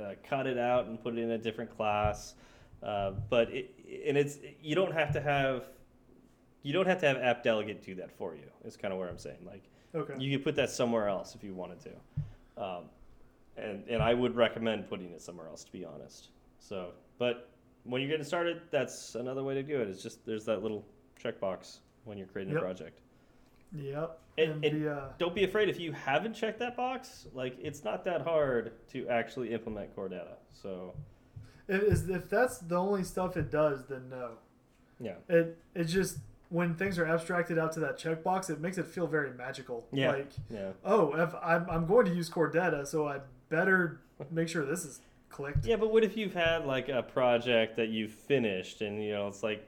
uh, cut it out and put it in a different class. Uh, but it, and it's you don't have to have you don't have to have app delegate do that for you. Is kind of where I'm saying. Like, okay. you could put that somewhere else if you wanted to, um, and and I would recommend putting it somewhere else to be honest. So, but when you're getting started, that's another way to do it. It's just there's that little checkbox when you're creating yep. a project. Yep. And, and the, uh... don't be afraid if you haven't checked that box. Like it's not that hard to actually implement core data. So if, if that's the only stuff it does, then no. Yeah. It it just when things are abstracted out to that checkbox, it makes it feel very magical. Yeah. Like, yeah. oh, if I'm, I'm going to use core data, so I better make sure this is clicked. Yeah, but what if you've had like a project that you've finished and you know it's like,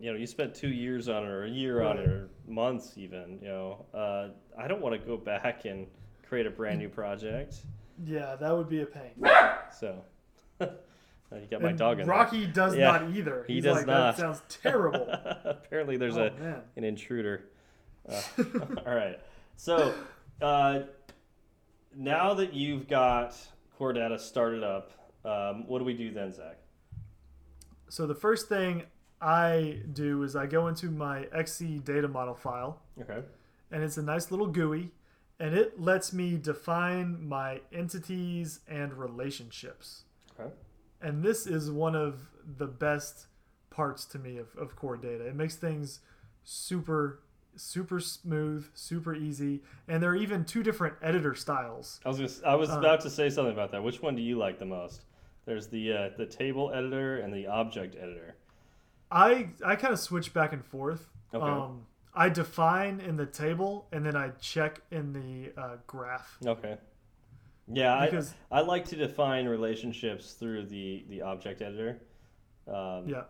you know, you spent two years on it or a year right. on it or months even. You know, uh, I don't want to go back and create a brand new project. Yeah, that would be a pain. So. You got my and dog in Rocky there. does yeah, not either. He He's does like, not. That sounds terrible. Apparently, there's oh, a man. an intruder. Uh, all right. So uh, now that you've got core data started up, um, what do we do then, Zach? So the first thing I do is I go into my XC data model file. Okay. And it's a nice little GUI, and it lets me define my entities and relationships. Okay. And this is one of the best parts to me of, of core data. It makes things super super smooth, super easy, and there are even two different editor styles. I was just, I was uh, about to say something about that. Which one do you like the most? There's the uh, the table editor and the object editor. I I kind of switch back and forth. Okay. Um, I define in the table and then I check in the uh, graph. Okay. Yeah, because, I, I like to define relationships through the, the object editor. Um, yeah.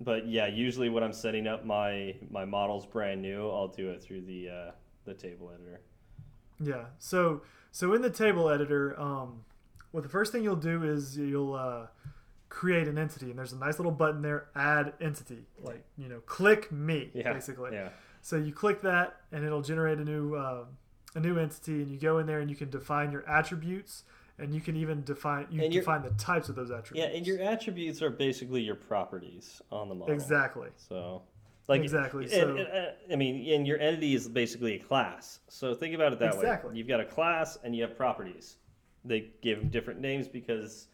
But yeah, usually when I'm setting up my my models brand new, I'll do it through the uh, the table editor. Yeah. So so in the table editor, um, well, the first thing you'll do is you'll uh, create an entity, and there's a nice little button there, add entity. Like you know, click me, yeah. basically. Yeah. So you click that, and it'll generate a new uh, a new entity, and you go in there and you can define your attributes, and you can even define you and define the types of those attributes. Yeah, and your attributes are basically your properties on the model. Exactly. So. Like exactly. So, uh, I mean, and your entity is basically a class. So think about it that exactly. way. You've got a class and you have properties. They give them different names because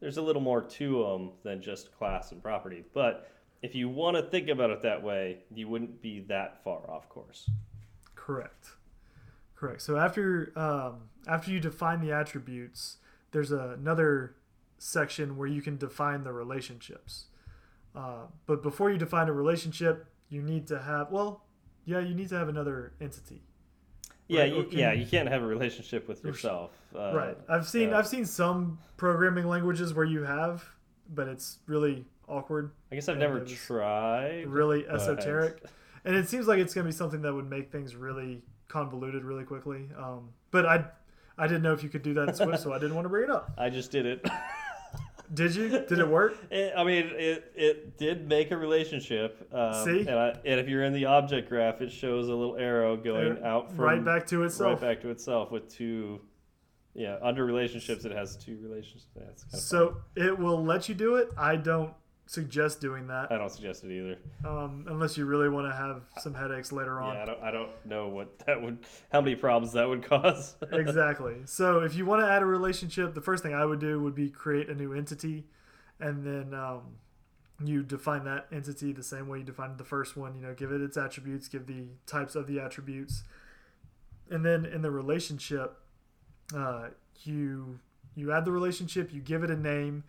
there's a little more to them than just class and property. But if you want to think about it that way, you wouldn't be that far off course. Correct. Correct. So after um, after you define the attributes, there's a, another section where you can define the relationships. Uh, but before you define a relationship, you need to have well, yeah, you need to have another entity. Yeah, right? you, can, yeah, you can't have a relationship with yourself. Uh, right. I've seen yeah. I've seen some programming languages where you have, but it's really awkward. I guess I've never tried. Really esoteric, and it seems like it's going to be something that would make things really convoluted really quickly. Um, but I I didn't know if you could do that in Swift, so I didn't want to bring it up. I just did it. Did you? Did it work? It, I mean, it, it did make a relationship. Um, See? And, I, and if you're in the object graph, it shows a little arrow going Uh, out from right back to itself. right back to itself with two. Yeah, under relationships, it has two relationships. That's kind of So it will let you do it. I don't suggest doing that I don't suggest it either. um, unless you really want to have some headaches later on. Yeah, I don't. I don't know what that would. How many problems that would cause. exactly. So if you want to add a relationship, the first thing I would do would be create a new entity, and then um, you define that entity the same way you defined the first one. You know, give it its attributes, give the types of the attributes, and then in the relationship, uh, you you add the relationship, you give it a name,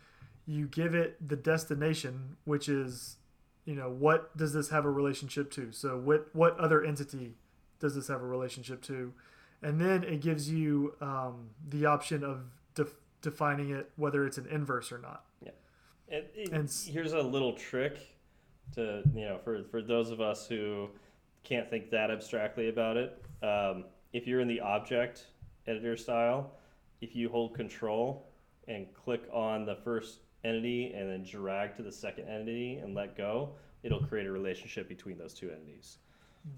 you give it the destination, which is you know what does this have a relationship to? So what what other entity does this have a relationship to? and then it gives you um, the option of def- defining it whether it's an inverse or not. And, it- And here's a little trick to you know for for those of us who can't think that abstractly about it. Um, if you're in the object editor style, if you hold Control and click on the first entity and then drag to the second entity and let go, it'll create a relationship between those two entities.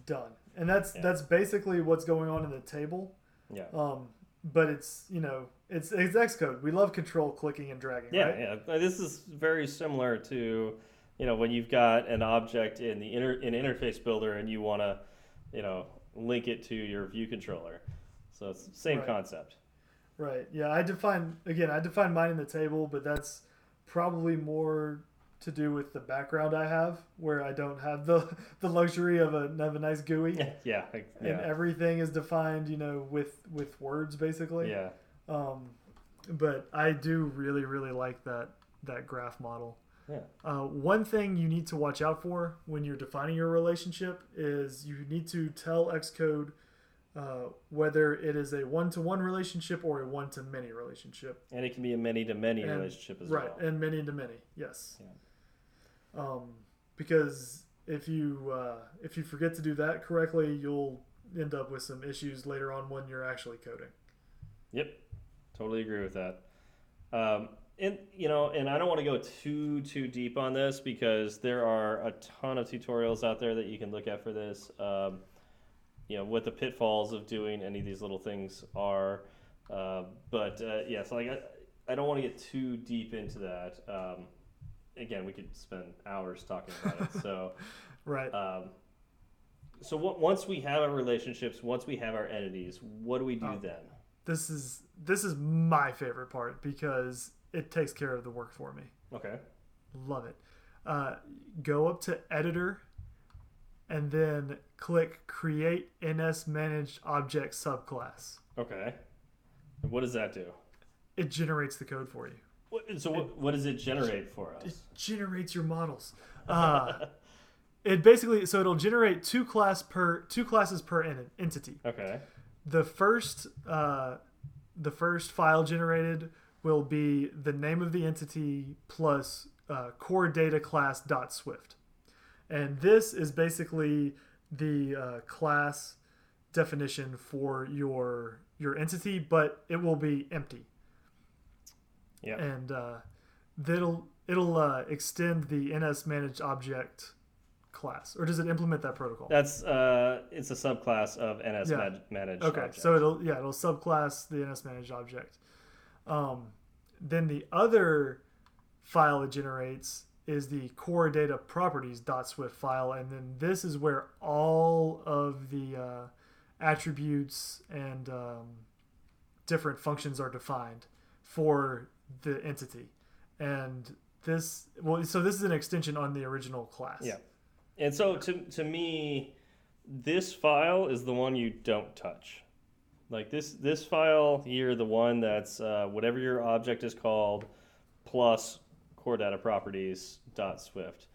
Done. And that's Yeah. that's basically what's going on in the table. Yeah. Um, but it's you know it's it's Xcode. We love control clicking and dragging. Yeah, right? yeah. This is very similar to, you know, when you've got an object in the inter, in interface builder and you want to, you know, link it to your view controller. So it's the same Right. concept. Right. Yeah. I define again. I define mine in the table, but that's probably more to do with the background I have, where I don't have the the luxury of a of a nice GUI, yeah, like, and everything is defined, you know, with with words basically. yeah. Um, but I do really, really like that that graph model. Yeah. Uh, one thing you need to watch out for when you're defining your relationship is you need to tell Xcode uh, whether it is a one-to-one relationship or a one-to-many relationship. And it can be a many to many relationship as right, well. Right, and many to many. Yes. Yeah. Um, because if you uh, if you forget to do that correctly, you'll end up with some issues later on when you're actually coding. Yep, totally agree with that. Um, and you know, and I don't want to go too too deep on this because there are a ton of tutorials out there that you can look at for this. Um, you know, what the pitfalls of doing any of these little things are. Uh, but uh, yeah, so like I, I don't want to get too deep into that. Um, again, we could spend hours talking about it. So. Right. Um, so what, once we have our relationships, once we have our entities, what do we do Oh. then? this is this is my favorite part because it takes care of the work for me. Okay. Love it. Uh, go up to editor and then click create NS managed object subclass. Okay. And what does that do? It generates the code for you. What, so what, what does it generate for us? It generates your models. Uh, it basically so it'll generate two class per two classes per en- entity. Okay. the first uh, the first file generated will be the name of the entity plus uh, core data class dot swift and this is basically the uh, class definition for your your entity but it will be empty Yeah. and uh, that'll it'll uh, extend the ns managed object class or does it implement that protocol That's uh, it's a subclass of NS Yeah. man- managed. Okay, object. so it'll yeah it'll subclass the NS managed object. Um, then the other file it generates is the core data properties dot .swift file, and then this is where all of the uh, attributes and um, different functions are defined for the entity. And this well, so this is an extension on the original class. Yeah. And so to to me, this file is the one you don't touch. Like this this file here, the one that's uh, whatever your object is called, plus core data properties dot swift.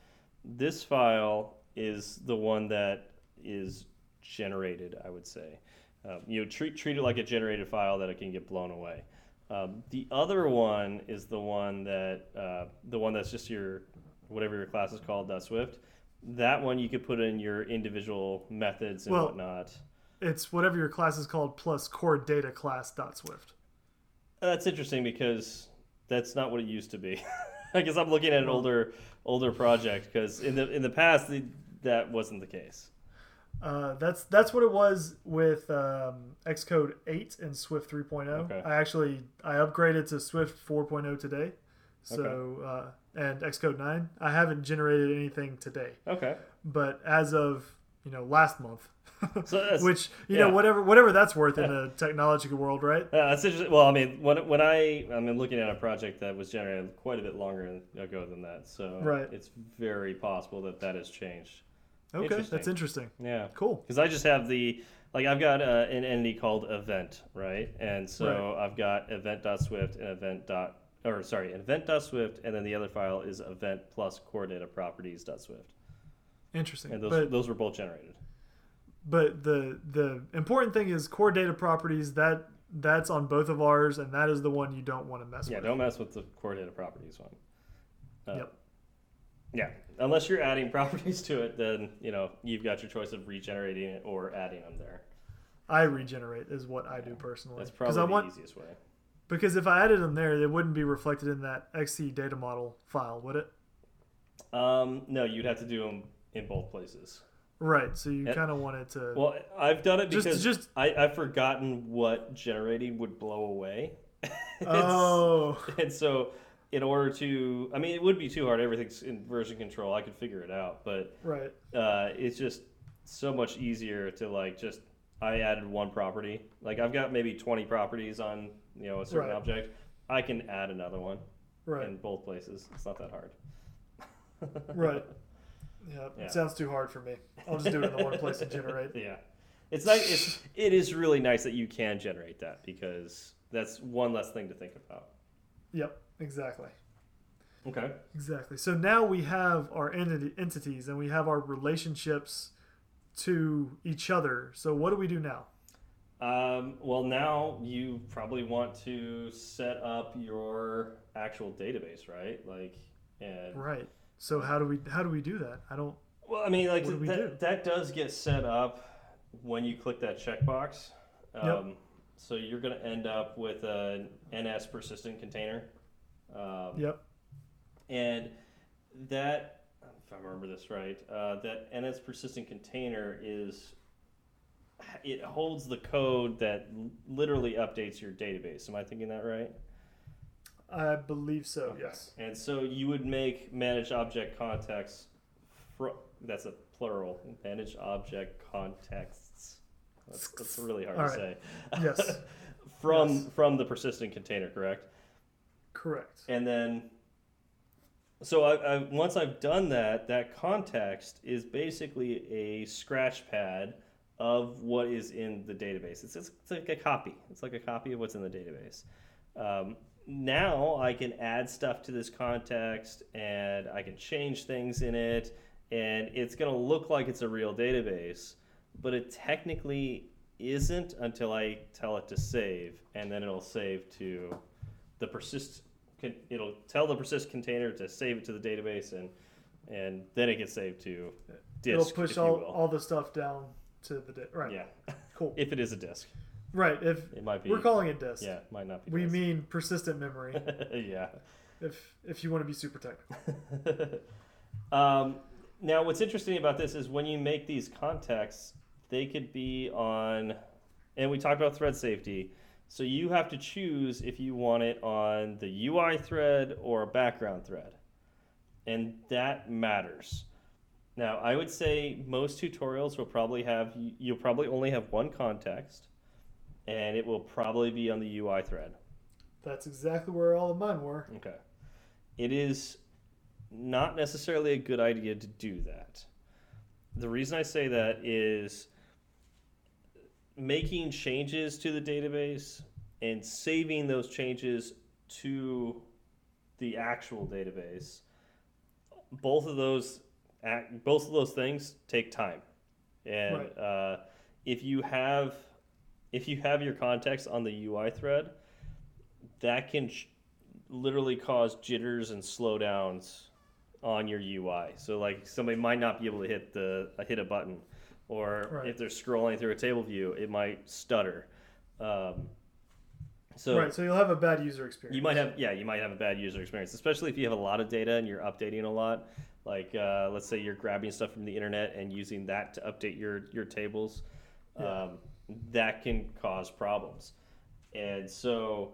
This file is the one that is generated. I would say, um, you know, treat treat it like a generated file that it can get blown away. Um, the other one is the one that uh, the one that's just your whatever your class is called dot swift. That one you could put in your individual methods and Well- whatnot. It's whatever your class is called plus core data class .swift. That's interesting because that's not what it used to be. I guess I'm looking at an older older project because in the in the past the, that wasn't the case. Uh, that's that's what it was with um, Xcode 8 and Swift 3.0. Okay. I actually I upgraded to Swift 4.0 today, so uh, and Xcode 9. I haven't generated anything today, Okay. but as of you know last month, So which you yeah. know whatever whatever that's worth in the technological world, right? Yeah, that's interesting. Well, I mean, when when I I'm looking at a project that was generated quite a bit longer ago than that, so Right. it's very possible that that has changed. Okay, Interesting. that's interesting. Yeah, Cool. because I just have the like I've got uh, an entity called event, right? And so I've got event.swift and event. dot or sorry, event.swift, and then the other file is event plus core data properties.swift, Interesting. and those but those were both generated. but the the important thing is core data properties that that's on both of ours, and that is the one you don't want to mess Yeah, with. Yeah, don't mess with the core data properties one. Uh, Yep. Yeah, unless you're adding properties to it, then you know you've got your choice of regenerating it or adding them there. I regenerate is what I do personally. That's probably I the want easiest way. because if I added them there, they wouldn't be reflected in that XC data model file, would it? Um, no, you'd have to do them in both places. Right. So you kind of want it to. Well, I've done it Just- because just- I, I've forgotten what generating would blow away. Oh, and so in order to, I mean, it would be too hard. Everything's in version control. I could figure it out, but right. uh, it's just so much easier to like just I added one property. Like I've got maybe 20 properties on you know a certain Right. object. I can add another one Right. in both places. It's not that hard. Right. Yeah, Yeah. It sounds too hard for me. I'll just do it in the one place and generate. Yeah. It's nice it's it is really nice that you can generate that because that's one less thing to think about. Yep. Exactly. Okay. Exactly. So now we have our entity, entities and we have our relationships to each other. So what do we do now? Um, well, now you probably want to set up your actual database, right? Like, and Right. So how do we how do we do that? I don't. Well, I mean, like do that, do? that does get set up when you click that checkbox. Um, Yep. So you're going to end up with an NS persistent container. Um, Yep. And that, if I remember this right, uh, that NS persistent container is it holds the code that literally updates your database. Am I thinking that right? I believe so. Okay. Yes. And so you would make manage object contexts. Fr- that's a plural. Manage object contexts. That's, that's really hard All to right. say. Yes. from Yes. from the persistent container, correct? Correct. And then, so I, I once I've done that, that context is basically a scratch pad of what is in the database. It's, it's, it's like a copy. It's like a copy of what's in the database. Um, now I can add stuff to this context and I can change things in it, and it's going to look like it's a real database, but it technically isn't until I tell it to save, and then it'll save to the persist. It'll tell the persist container to save it to the database, and and then it gets saved to disk. It'll push all, all the stuff down to the di- right. Yeah, Cool. if it is a disk, right. If it might be. we're calling it disk, yeah, it might not be. we disk. mean persistent memory. yeah. if if you want to be super technical. um, now, what's interesting about this is when you make these contexts, they could be on, and we talked about thread safety. So you have to choose if you want it on the UI thread or a background thread, and that matters. Now, I would say most tutorials will probably have you'll probably only have one context, and it will probably be on the UI thread. That's exactly where all of mine were. Okay. It is not necessarily a good idea to do that. The reason I say that is making changes to the database and saving those changes to the actual database. Both of those both of those things take time. And Right. uh, if you have if you have your context on the UI thread, that can sh- literally cause jitters and slowdowns on your UI. So like somebody might not be able to hit the uh, hit a button, or Right. if they're scrolling through a table view, it might stutter. Um, So right, so you'll have a bad user experience. you might have yeah you might have a bad user experience, especially if you have a lot of data and you're updating a lot. Like uh, let's say you're grabbing stuff from the internet and using that to update your your tables. Yeah. Um, that can cause problems, and so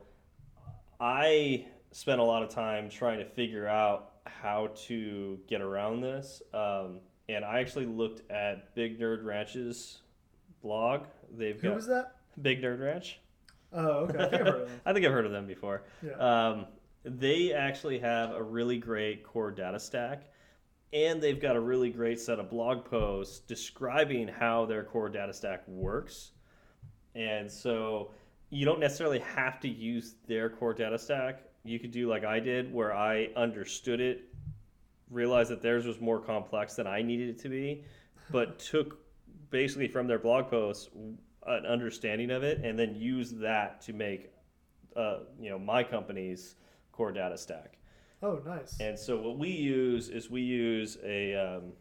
I spent a lot of time trying to figure out how to get around this. Um, and I actually looked at Big Nerd Ranch's blog. They've Who got was that? Big Nerd Ranch. Oh, okay. I think I've heard of them. I think I've heard of them before. Yeah. Um, they actually have a really great core data stack, and they've got a really great set of blog posts describing how their core data stack works. And so you don't necessarily have to use their core data stack. You could do like I did, where I understood it, realized that theirs was more complex than I needed it to be, but took basically from their blog posts an understanding of it, and then used that to make, uh, you know, my company's core data stack. Oh, nice. And so what we use is we use a um,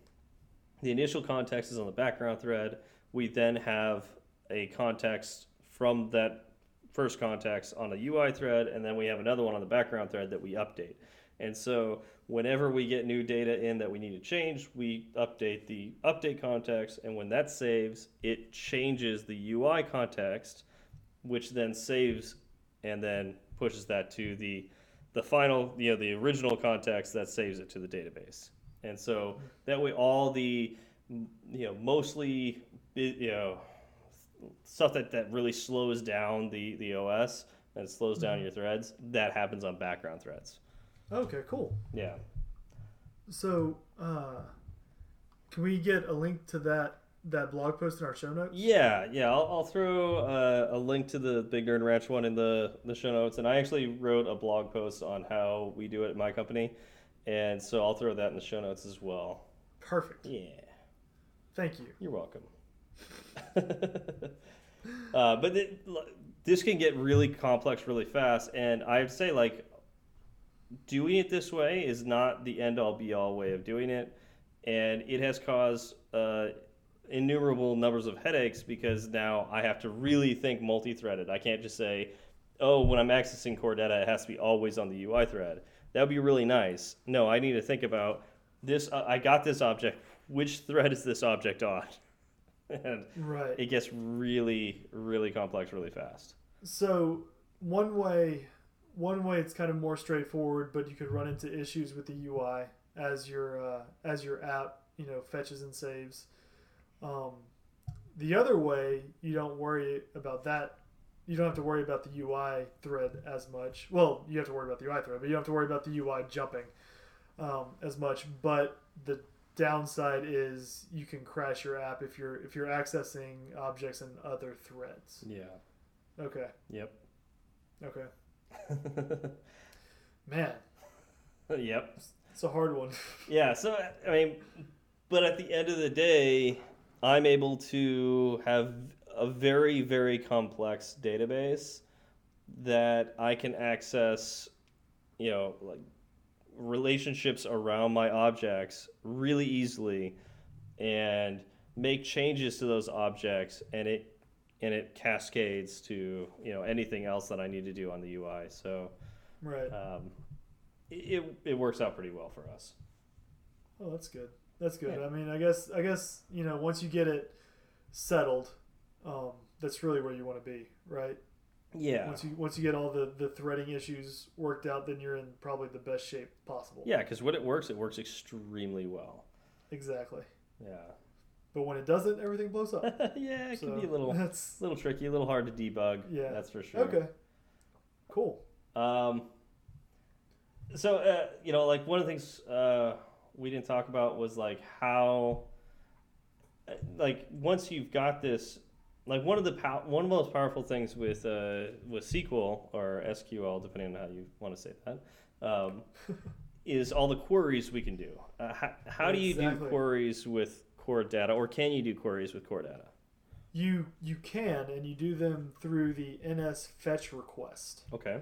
the initial context is on the background thread. We then have a context from that first context on a UI thread, and then we have another one on the background thread that we update. And so whenever we get new data in that we need to change, we update the update context, and when that saves, it changes the UI context, which then saves and then pushes that to the the final, you know, the original context that saves it to the database. And so that way, all the, you know, mostly, you know, stuff that, that really slows down the, the OS and slows down your threads, that happens on background threads. Okay, cool. Yeah. So, uh, can we get a link to that that blog post in our show notes? Yeah, yeah. I'll, I'll throw uh, a link to the Big Nerd Ranch one in the, the show notes. And I actually wrote a blog post on how we do it at my company. And so I'll throw that in the show notes as well. Perfect. Yeah. Thank you. You're welcome. uh, but it, this can get really complex really fast, and I'd say like doing it this way is not the end all be all way of doing it, and it has caused uh, innumerable numbers of headaches because now I have to really think multi-threaded. I can't just say, oh, when I'm accessing core data, it has to be always on the UI thread. That would be really nice. No, I need to think about this. Uh, I got this object. Which thread is this object on? and Right. it gets really, really complex really fast. So one way, one way it's kind of more straightforward, but you could run into issues with the UI as your uh, as your app you know fetches and saves. Um, the other way, you don't worry about that. You don't have to worry about the UI thread as much. Well, you have to worry about the UI thread, but you don't have to worry about the UI jumping um, as much. But the downside is you can crash your app if you're if you're accessing objects and other threads. Yeah. Okay. Yep. Okay. Man, yep. it's a hard one. Yeah. So I mean, but at the end of the day, I'm able to have a very, very complex database that I can access. You know, like relationships around my objects really easily, and make changes to those objects, and it and it cascades to you know anything else that I need to do on the UI. So right. um, it it works out pretty well for us. Oh, that's good. That's good. Yeah. I mean, I guess I guess you know once you get it settled, um, that's really where you want to be, right? Yeah. Once you once you get all the the threading issues worked out, then you're in probably the best shape possible. Yeah, because when it works, it works extremely well. Exactly. Yeah. But when it doesn't, everything blows up. yeah, it so can be a little, That's little tricky, a little hard to debug. Yeah. that's for sure. okay. Cool. Um. So uh, you know, like one of the things uh, we didn't talk about was like how, uh, like once you've got this, like one of the pow- one of the most powerful things with uh, with SQL or SQL, depending on how you want to say that, um, is all the queries we can do. Uh, how, how do you do queries with core data, or can you do queries with core data? You you can and you do them through the NS fetch request. Okay.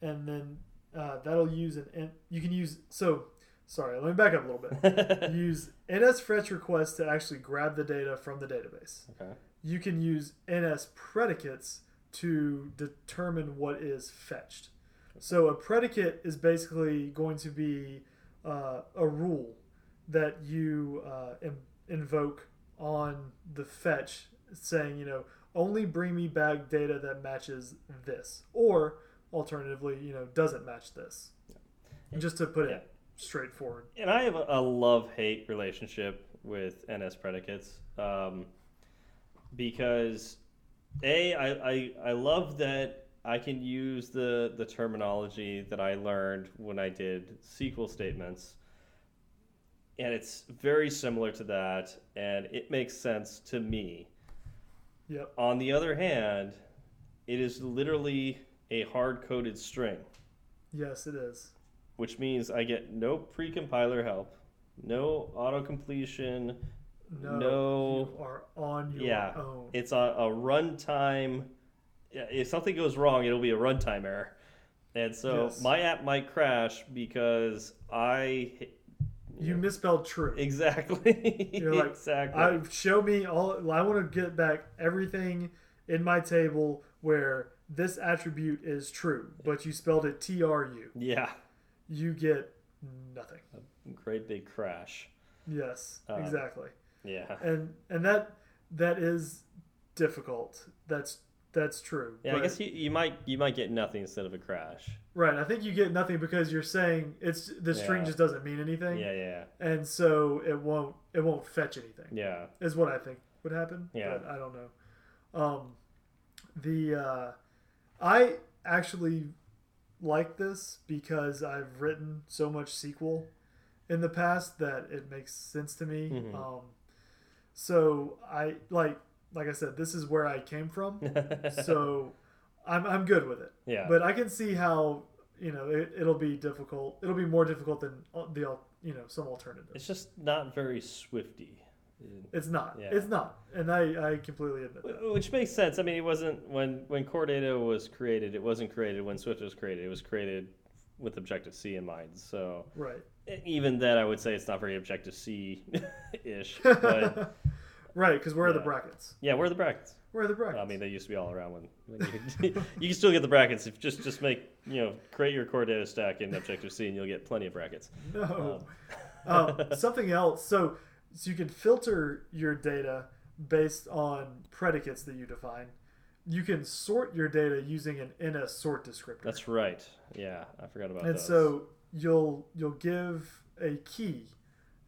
and then uh, that'll use an N- you can use so sorry let me back up a little bit use ns fetch request to actually grab the data from the database okay. You can use ns predicates to determine what is fetched. So a predicate is basically going to be uh, a rule that you uh, in- invoke on the fetch, saying, you know, only bring me back data that matches this, or alternatively, you know, doesn't match this. And just to put Yeah. it straightforward. And I have a, a love hate relationship with NS predicates um, because a I, I I love that I can use the the terminology that I learned when I did SQL statements, and it's very similar to that, and it makes sense to me. Yep. On the other hand, it is literally a hard coded string Yes, it is. which means I get no pre-compiler help, no auto completion. No, No. you are on your Yeah. own. It's a, a runtime. If something goes wrong, it'll be a runtime error, and so Yes. my app might crash because I You misspelled true. exactly You're like, exactly I show me all. I want to get back everything in my table where this attribute is true, but you spelled it T R U. yeah You get nothing. great big crash Yes, Um, exactly. Yeah And and that that is difficult. That's that's true. yeah I guess you, you might you might get nothing instead of a crash right. I think you get nothing because you're saying it's the string Yeah. just doesn't mean anything, yeah yeah and so it won't it won't fetch anything. yeah is what I think would happen. Yeah. But I don't know. Um, the uh, I actually like this because I've written so much SQL in the past that it makes sense to me. Mhm. Um, so I like like I said, this is where I came from. so I'm I'm good with it. yeah But I can see how you know it, it'll be difficult. It'll be more difficult than the you know some alternative. it's just not very swifty It's not. Yeah. It's not, and I, I completely admit that. Which makes sense. I mean, it wasn't when when Core Data was created. It wasn't created when Swift was created. It was created with Objective C in mind. So Right. even then, I would say it's not very Objective C ish. But right, because where are the brackets? yeah, where are the brackets? Where are the brackets? I mean, they used to be all around when, when you, you can still get the brackets. If just just make you know create your Core Data stack in Objective C, and you'll get plenty of brackets. no. um, something else. So, so you can filter your data based on predicates that you define. You can sort your data using an NS sort descriptor. That's right. Yeah, I forgot about that. and those. so you'll you'll give a key,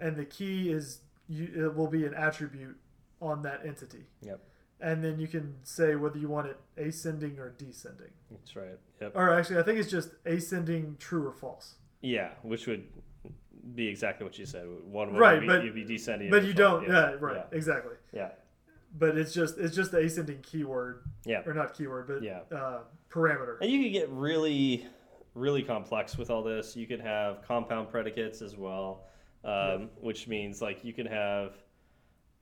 and the key is you, it will be an attribute on that entity. Yep. And then you can say whether you want it ascending or descending. that's right. Yep. Or actually, I think it's just ascending true or false. Yeah, which would be exactly what you said. One would Right, be, but- you'd be descending. But you don't. Yes. Yeah, right. Yeah. Exactly. Yeah. But it's just it's just the ascending keyword Yeah. or not keyword, but Yeah. uh, parameter. And you could get really, really complex with all this. You could have compound predicates as well, um, which means like you can have,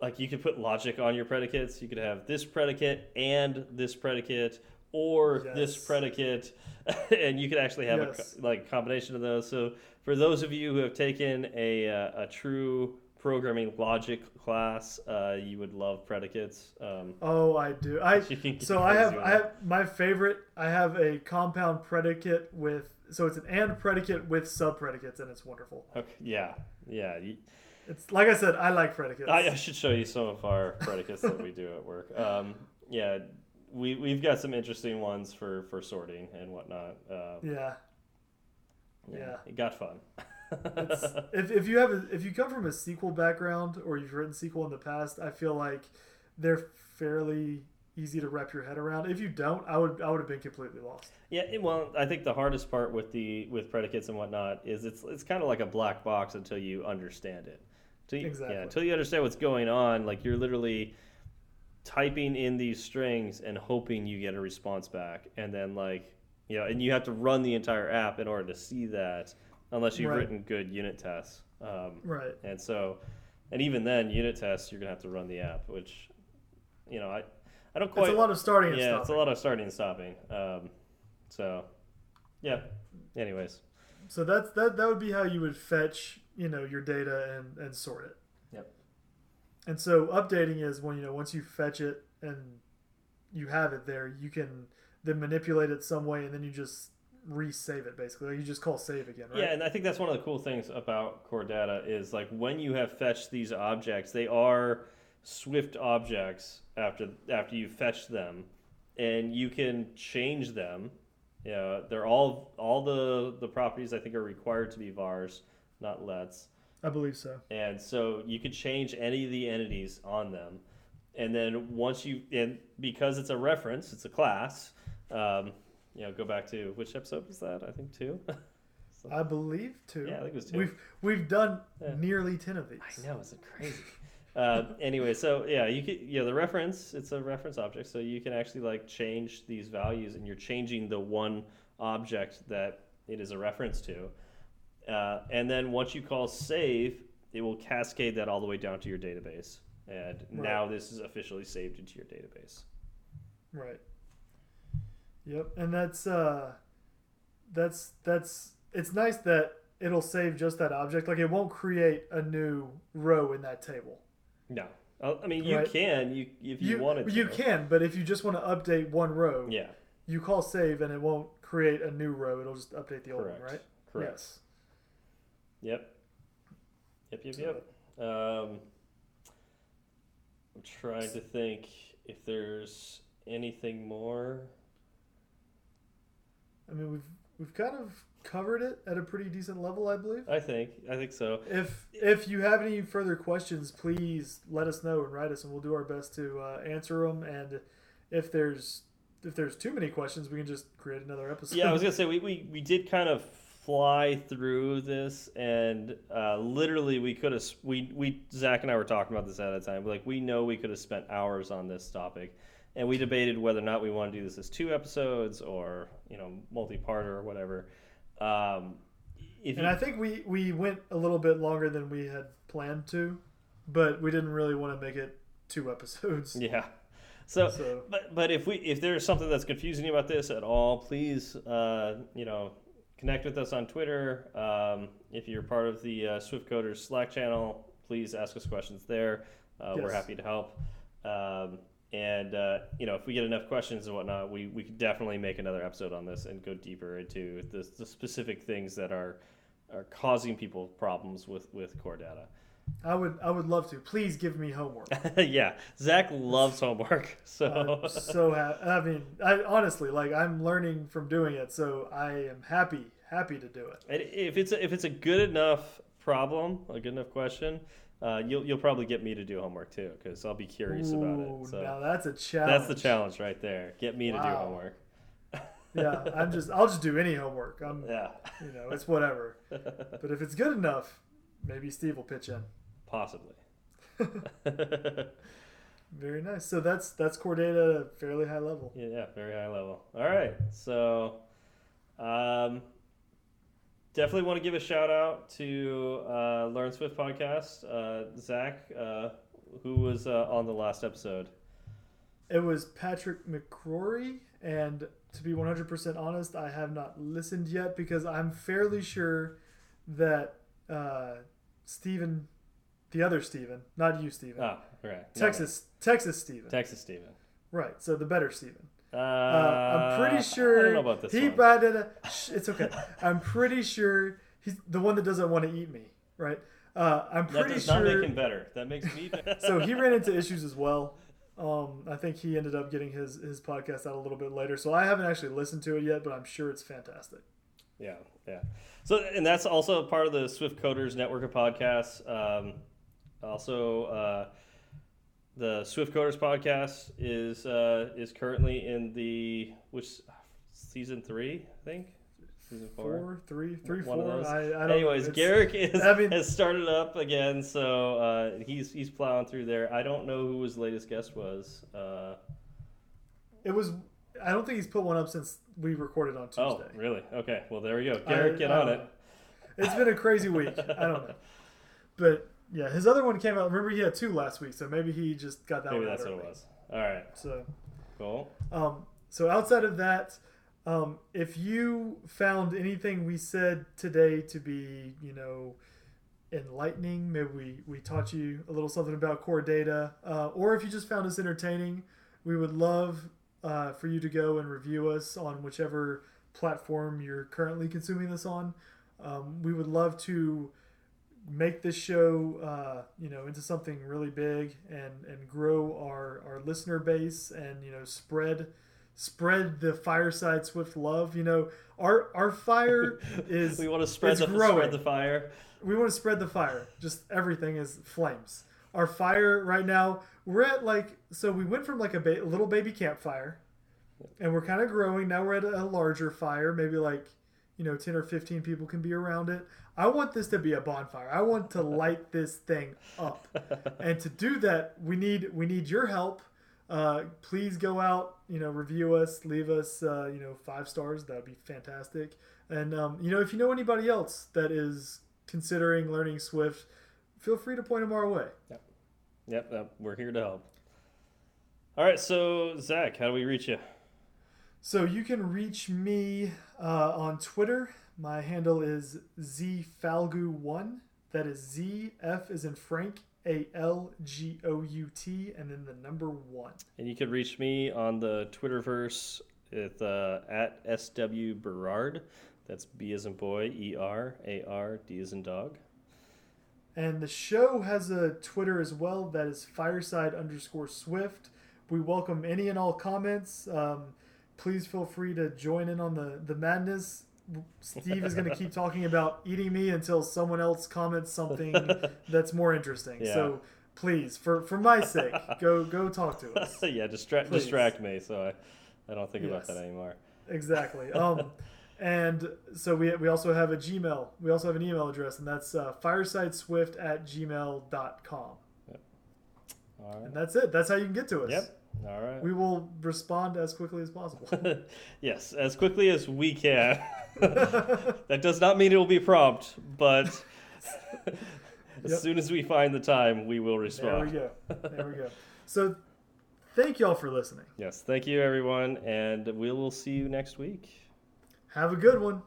like you could put logic on your predicates. You could have this predicate and this predicate, or this predicate, and you could actually have Yes. a like combination of those. So for those of you who have taken a uh, a true programming logic class, uh, you would love predicates. Um, Oh, I do. I you can get so I have I have my favorite. I have a compound predicate with so it's an and predicate with sub predicates, and it's wonderful. Okay, yeah, yeah. It's like I said, I like predicates. I, I should show you some of our predicates that we do at work. Um, yeah, we we've got some interesting ones for for sorting and whatnot. Uh, yeah. Yeah. it got fun. If, if you have a, if you come from a SQL background or you've written SQL in the past, I feel like they're fairly easy to wrap your head around. If you don't, I would I would have been completely lost. yeah, it, well, I think the hardest part with the with predicates and whatnot is it's it's kind of like a black box until you understand it. Until you, Exactly. Yeah, until you understand what's going on, like you're literally typing in these strings and hoping you get a response back, and then like you know, and you have to run the entire app in order to see that, unless you've Right. written good unit tests. Um, Right. and so, and even then, unit tests you're gonna have to run the app, which you know I I don't quite It's a lot of starting and yeah, it's a lot of starting and stopping. Um, so, yeah. Anyways, So that's that that would be how you would fetch, you know, your data and and sort it. Yep. And so updating is when you know once you fetch it and you have it there, you can then manipulate it some way, and then you just resave it basically. Like you just call save again, right? Yeah, and I think that's one of the cool things about core data is like when you have fetched these objects, they are Swift objects after after you fetch them, and you can change them. Yeah, they're all all the the properties I think are required to be vars, not lets. I believe so. And so you could change any of the entities on them, and then once you and because it's a reference, it's a class. Um, you know, go back to which episode was that? I think two. I believe two. Yeah, I think it was two. We've we've done Yeah. nearly ten of these. I know, it's crazy. uh, anyway, so yeah, you can yeah the reference it's a reference object, so you can actually like change these values, and you're changing the one object that it is a reference to, uh, and then once you call save, it will cascade that all the way down to your database, and now this is officially saved into your database. Right. Yep, and that's uh, that's that's it's nice that it'll save just that object. Like it won't create a new row in that table. No, Uh, I mean you Right. can you if you, You wanted to. you can, but if you just want to update one row, Yeah, you call save and it won't create a new row. It'll just update the old one, right? Correct. Yes. Yep. Yep, yep, yep. Um, I'm trying to think if there's anything more. I mean, we've we've kind of covered it at a pretty decent level, I believe. I think. I think so. If if you have any further questions, please let us know and write us, and we'll do our best to uh, answer them. And if there's if there's too many questions, we can just create another episode. Yeah, I was gonna say we, we, we did kind of fly through this, and uh, literally we could have we we Zach and I were talking about this at a time. Like we know we could have spent hours on this topic, and we debated whether or not we want to do this as two episodes or you know multi-part or whatever. Um, if and you- I think we we went a little bit longer than we had planned to, but we didn't really want to make it two episodes. Yeah. So, So- but but if we if there's something that's confusing you about this at all, please uh, you know connect with us on Twitter. Um, if you're part of the uh, Swift Coders Slack channel, please ask us questions there. Uh, We're happy to help. Um, and uh, you know, if we get enough questions and whatnot, we, we could definitely make another episode on this and go deeper into the, the specific things that are are causing people problems with with core data. I would I would love to. Please give me homework. yeah, Zach loves homework, so I'm so ha- I mean, I honestly like I'm learning from doing it, so I am happy happy to do it. And if it's a, if it's a good enough problem, a good enough question, uh, you'll you'll probably get me to do homework too, because I'll be curious about it. So now that's a challenge. that's the challenge right there. Get me to do homework. yeah, I'm just I'll just do any homework. I'm Yeah, you know it's whatever. But if it's good enough, maybe Steve will pitch in. Possibly. Very nice. So that's that's core data at a fairly high level. Yeah, yeah, very high level. All right, so um, definitely want to give a shout out to uh, Learn Swift podcast, uh, Zach, uh, who was uh, on the last episode. It was Patrick McCrory, and to be 100% honest, I have not listened yet because I'm fairly sure that uh, Steven, the other Steven, not you, Steven, Ah, right, No, Texas, Texas Steven. Texas Steven. right? So the better Steven. Uh, Uh, I'm pretty sure I don't know about this he one. brought it. Shh, it's okay. I'm pretty sure he's the one that doesn't want to eat me, right? Uh, I'm that pretty does sure. not make him better. That makes me better. so he ran into issues as well. Um, I think he ended up getting his his podcast out a little bit later. So I haven't actually listened to it yet, but I'm sure it's fantastic. Yeah, yeah. So, and that's also part of the Swift Coders network of podcasts. Um, also, uh, the Swift Coders podcast is uh, is currently in the which season three, I think. Season four. Four, three, three, One of those. I, I don't Anyways, Garric is, I mean- has started up again, so uh, he's he's plowing through there. I don't know who his latest guest was. Uh, It was. I don't think he's put one up since we recorded on Tuesday. oh, really? Okay. Well, there we go. I- Garric, get I on don't it. It's been a crazy week. I don't know, but yeah, his other one came out. Remember, he had two last week, so maybe he just got that Maybe one that's what it was. All right. So Cool. Um, so outside of that, um, if you found anything we said today to be, you know, enlightening, maybe we, we taught you a little something about core data, uh, or if you just found us entertaining, we would love uh, for you to go and review us on whichever platform you're currently consuming this on. Um, we would love to make this show, uh, you know, into something really big and and grow our our listener base and you know spread spread the fireside swift love. You know, our our fire is we want to spread the growing. spread the fire. we want to spread the fire. Just everything is flames. Our fire right now, we're at like so we went from like a ba- little baby campfire, and we're kind of growing. Now we're at a larger fire, maybe like you know ten or fifteen people can be around it. I want this to be a bonfire. I want to light this thing up, and to do that, we need we need your help. Uh, please go out, you know, review us, leave us, uh, you know, five stars. That'd be fantastic. And um, you know, if you know anybody else that is considering learning Swift, feel free to point them our way. Yep, yep, we're here to help. All right, so Zach, how do we reach you? So you can reach me uh, on Twitter. My handle is zfalgout1. That is Z F is in Frank A L G O U T and then the number one. And you can reach me on the Twitterverse with uh, at SW Berard. That's B as in boy, E R A R D as in dog. And the show has a Twitter as well. That is fireside underscore swift. We welcome any and all comments. Um, please feel free to join in on the, the madness. Steve is going to keep talking about eating me until someone else comments something that's more interesting. Yeah. So please, for, for my sake, go go talk to us. yeah, distract distract me so I, I don't think about that anymore. Exactly. Um, and so we, we also have a Gmail. We also have an email address, and that's uh, firesideswift at gmail.com. All right. And that's it. That's how you can get to us. Yep. All right. We will respond as quickly as possible. yes, as quickly as we can. that does not mean it will be prompt, but as Yep. soon as we find the time, we will respond. there we go. There we go. So thank y'all for listening. Yes, thank you, everyone, and we will see you next week. Have a good one.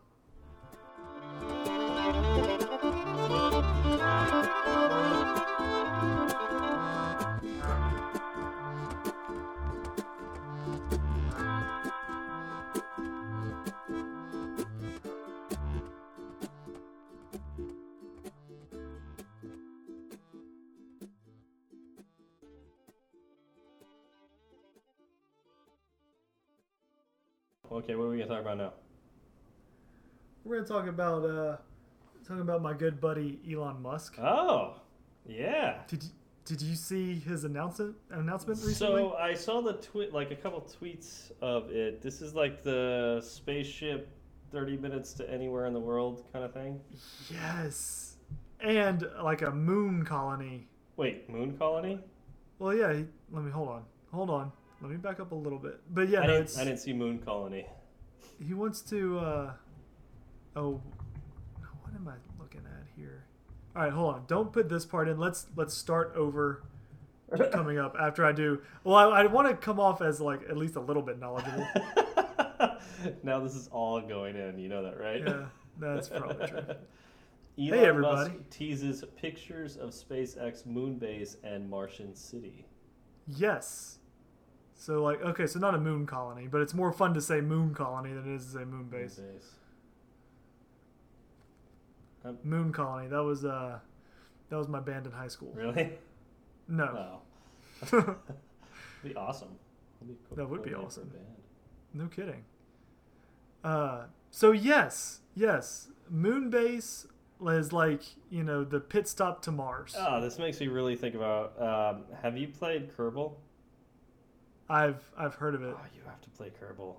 About now? We're gonna talk about uh, talking about my good buddy Elon Musk. Oh, yeah. Did you, did you see his announcement announcement recently? So I saw the tweet, like a couple tweets of it. This is like the spaceship, thirty minutes to anywhere in the world kind of thing. yes, and like a moon colony. Wait, moon colony? Well, yeah. He, let me hold on. Hold on. Let me back up a little bit. But yeah, I, no, didn't, it's, I didn't see moon colony. He wants to. Uh, oh, what am I looking at here? All right, hold on. Don't put this part in. Let's let's start over. coming up after I do. Well, I, I want to come off as like at least a little bit knowledgeable. now this is all going in. You know that, right? yeah, that's probably true. Elon Hey, everybody. Musk teases pictures of SpaceX moon base and Martian city. Yes. So like okay, so not a moon colony, but it's more fun to say moon colony than it is to say moon base. Moon base. Moon colony. That was uh, that was my band in high school. Really? No, Wow. be awesome. That'd be cool. That would be cool name for a awesome. band. no kidding. Uh, so yes, yes, moon base is like you know the pit stop to Mars. Oh, this makes me really think about. Um, have you played Kerbal? I've I've heard of it. Oh, you have to play Kerbal.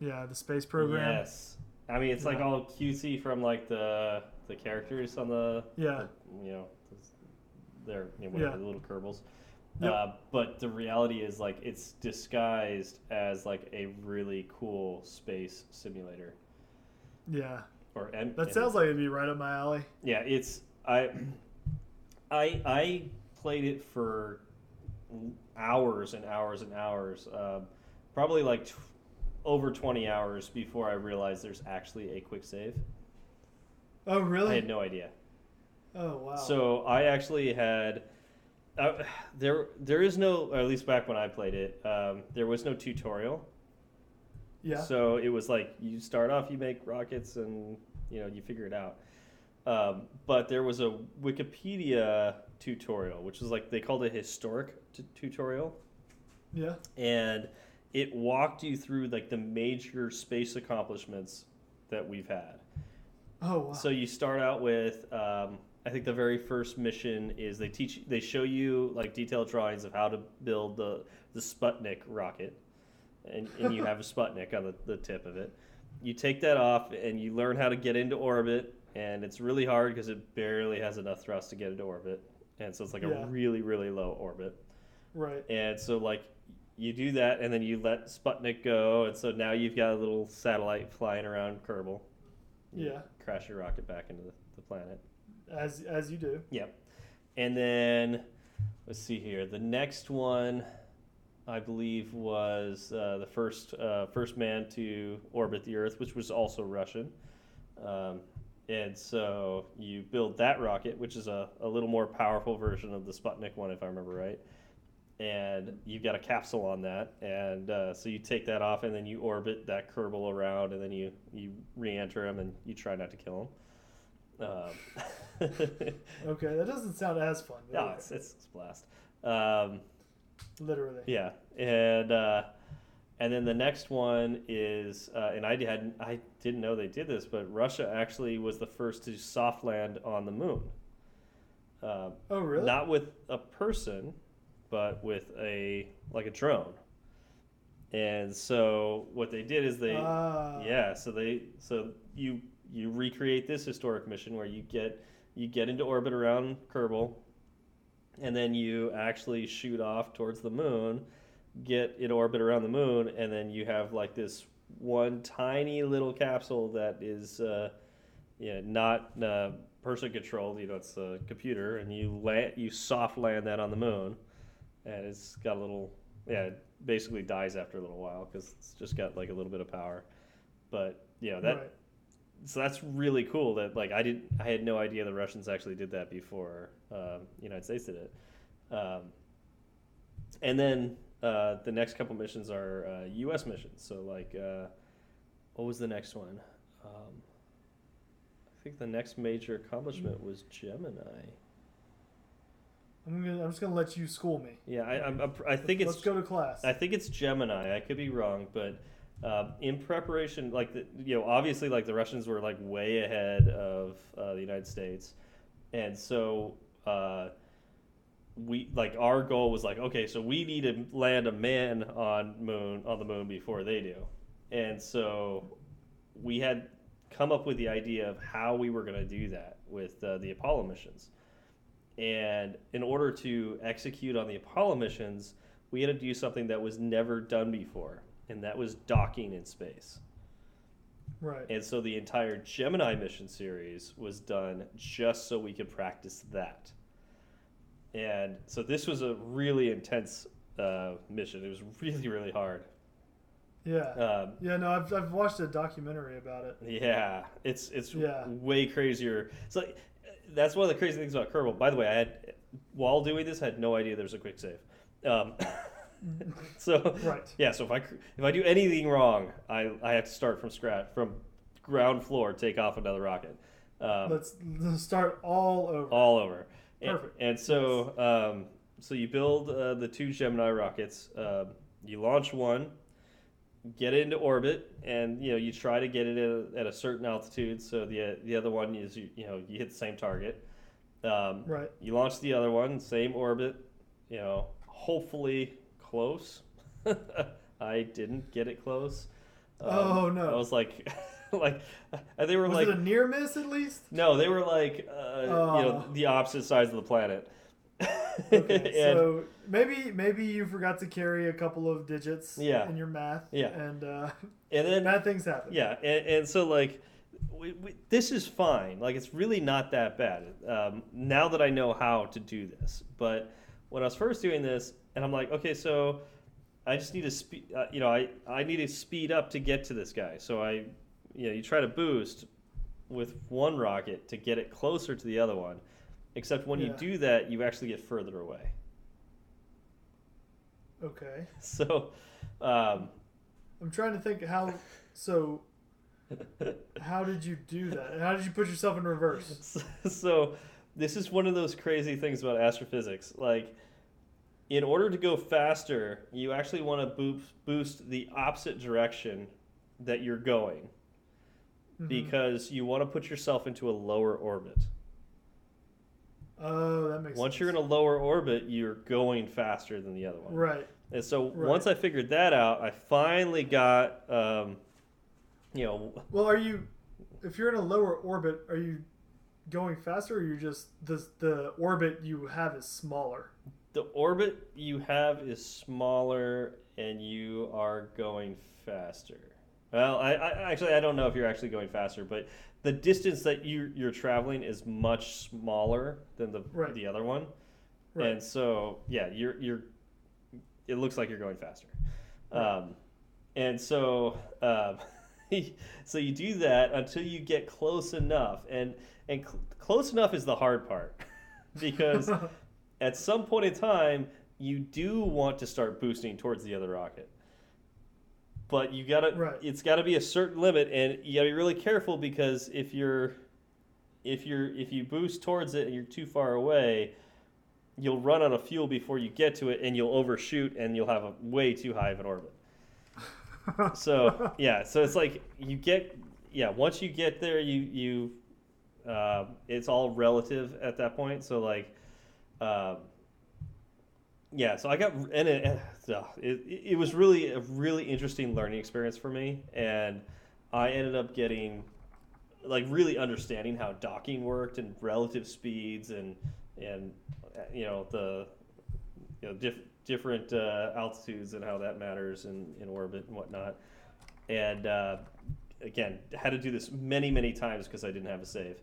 Yeah, the space program. Yes. I mean, it's like all cutesy from like the the characters on the Yeah. the- you know they're you know, whatever, Yeah. the little Kerbals. Yep. Uh, but the reality is like it's disguised as like a really cool space simulator. Yeah, Or and, that sounds like it'd be right up my alley. Yeah, it's I, I I played it for hours and hours and hours, um, probably like tw- over twenty hours before I realized there's actually a quick save. Oh really? I had no idea. Oh wow. So I actually had uh, there there is no, or at least back when I played it, um, there was no tutorial. Yeah. So it was like you start off, you make rockets, and you know you figure it out. Um, but there was a Wikipedia tutorial, which was like they called it historic t- tutorial, yeah. and it walked you through like the major space accomplishments that we've had. Oh wow. So you start out with, um, I think the very first mission is they teach, they show you like detailed drawings of how to build the the Sputnik rocket, and, and you have a Sputnik on the, the tip of it. You take that off and you learn how to get into orbit, and it's really hard because it barely has enough thrust to get into orbit, and so it's like Yeah. a really really low orbit. right. And so like you do that, and then you let Sputnik go, and so now you've got a little satellite flying around Kerbal. You Yeah. Crash your rocket back into the, the planet. As as you do. Yep. And then let's see here. The next one, I believe, was uh, the first uh, first man to orbit the Earth, which was also Russian. Um, and so you build that rocket, which is a, a little more powerful version of the Sputnik one, if I remember right. And you've got a capsule on that, and uh, so you take that off, and then you orbit that Kerbal around, and then you you re-enter him, and you try not to kill him. Um, Okay, that doesn't sound as fun. no, it's, it's, it's a blast. Um, literally. yeah, and uh, and then the next one is, uh, and I hadn't, I didn't know they did this, but Russia actually was the first to soft land on the moon. Uh, Oh really? Not with a person, but with a like a drone. And so what they did is they, Ah. yeah, so they so you you recreate this historic mission where you get you get into orbit around Kerbal, and then you actually shoot off towards the moon, get in orbit around the moon, and then you have like this one tiny little capsule that is, uh, yeah, not uh, person controlled. You know, it's a computer, and you land you soft land that on the moon, and it's got a little yeah, it basically dies after a little while because it's just got like a little bit of power. But you know that right. so that's really cool that like I didn't I had no idea the Russians actually did that before um, United States did it. Um, and then uh, the next couple missions are uh, U.S. missions. So like, uh, what was the next one? Um, I think the next major accomplishment was Gemini. I'm gonna. I'm just gonna let you school me. Yeah, I, I'm, I'm, I think Let's it's go to class. I think it's Gemini. I could be wrong, but um, in preparation, like the, you know, obviously, like the Russians were like way ahead of uh, the United States, and so uh, we like our goal was like, okay, so we need to land a man on moon on the moon before they do, and so we had come up with the idea of how we were going to do that with uh, the Apollo missions. And in order to execute on the Apollo missions, we had to do something that was never done before, and that was docking in space. right. And so the entire Gemini mission series was done just so we could practice that. And so this was a really intense uh, mission. It was really, really hard. Yeah. Um, yeah. No, I've, I've watched a documentary about it. Yeah, it's it's Yeah. way crazier. It's like that's one of the crazy things about Kerbal. By the way, I had while doing this, I had no idea there was a quick save. Um, so Right. yeah, so if I if I do anything wrong, I I have to start from scratch, from ground floor, take off another rocket. Um, Let's, let's start all over. all over. And- Perfect. And, so, um, so you build uh, the two Gemini rockets. Um, you launch one, get it into orbit, and you know you try to get it at a, at a certain altitude. So the the other one is you, you know you hit the same target. Um, Right. You launch the other one, same orbit. You know, hopefully close. I didn't get it close. Um, Oh, no. I was like, like, and they were Was like, it a near miss at least? no, they were like, uh, you know, Oh. the opposite sides of the planet. Okay, so maybe maybe you forgot to carry a couple of digits Yeah. in your math. Yeah. And uh, and then bad things happen. yeah, and, and so like, we, we, this is fine. Like, it's really not that bad. Um, now that I know how to do this, but when I was first doing this, and I'm like, okay, so I just need to speed. Uh, you know, I I need to speed up to get to this guy. So I, you know, you try to boost with one rocket to get it closer to the other one. Except when you do that, you actually get further away. Okay. So, um, I'm trying to think how. So, how did you do that? How did you put yourself in reverse? so this is one of those crazy things about astrophysics. Like, in order to go faster, you actually want to boost the opposite direction that you're going Mhm. because you want to put yourself into a lower orbit. Oh, that makes Once sense. you're in a lower orbit, you're going faster than the other one. right. And so Right. once I figured that out, I finally got, um, you know, Well, are you? If you're in a lower orbit, are you going faster, or you're just the the orbit you have is smaller? the orbit you have is smaller and you are going faster. Well, I, I actually I don't know if you're actually going faster, but the distance that you you're traveling is much smaller than the Right. the other one, Right. and so yeah, you're you're. It looks like you're going faster, Right. um, and so um, so you do that until you get close enough, and and cl- close enough is the hard part because at some point in time, you do want to start boosting towards the other rocket. But you gotta, Right. it's got to be a certain limit, and you gotta be really careful because if you're, if you're, if you boost towards it and you're too far away, you'll run out of fuel before you get to it, and you'll overshoot, and you'll have a way too high of an orbit. So yeah, so it's like you get, yeah, once you get there, you you, uh, it's all relative at that point. So like, um, yeah, so I got and it, it it was really a really interesting learning experience for me, and I ended up getting like really understanding how docking worked and relative speeds and and you know the you know diff, different uh, altitudes and how that matters in, in orbit and whatnot. And uh, again, had to do this many many times because I didn't have a save.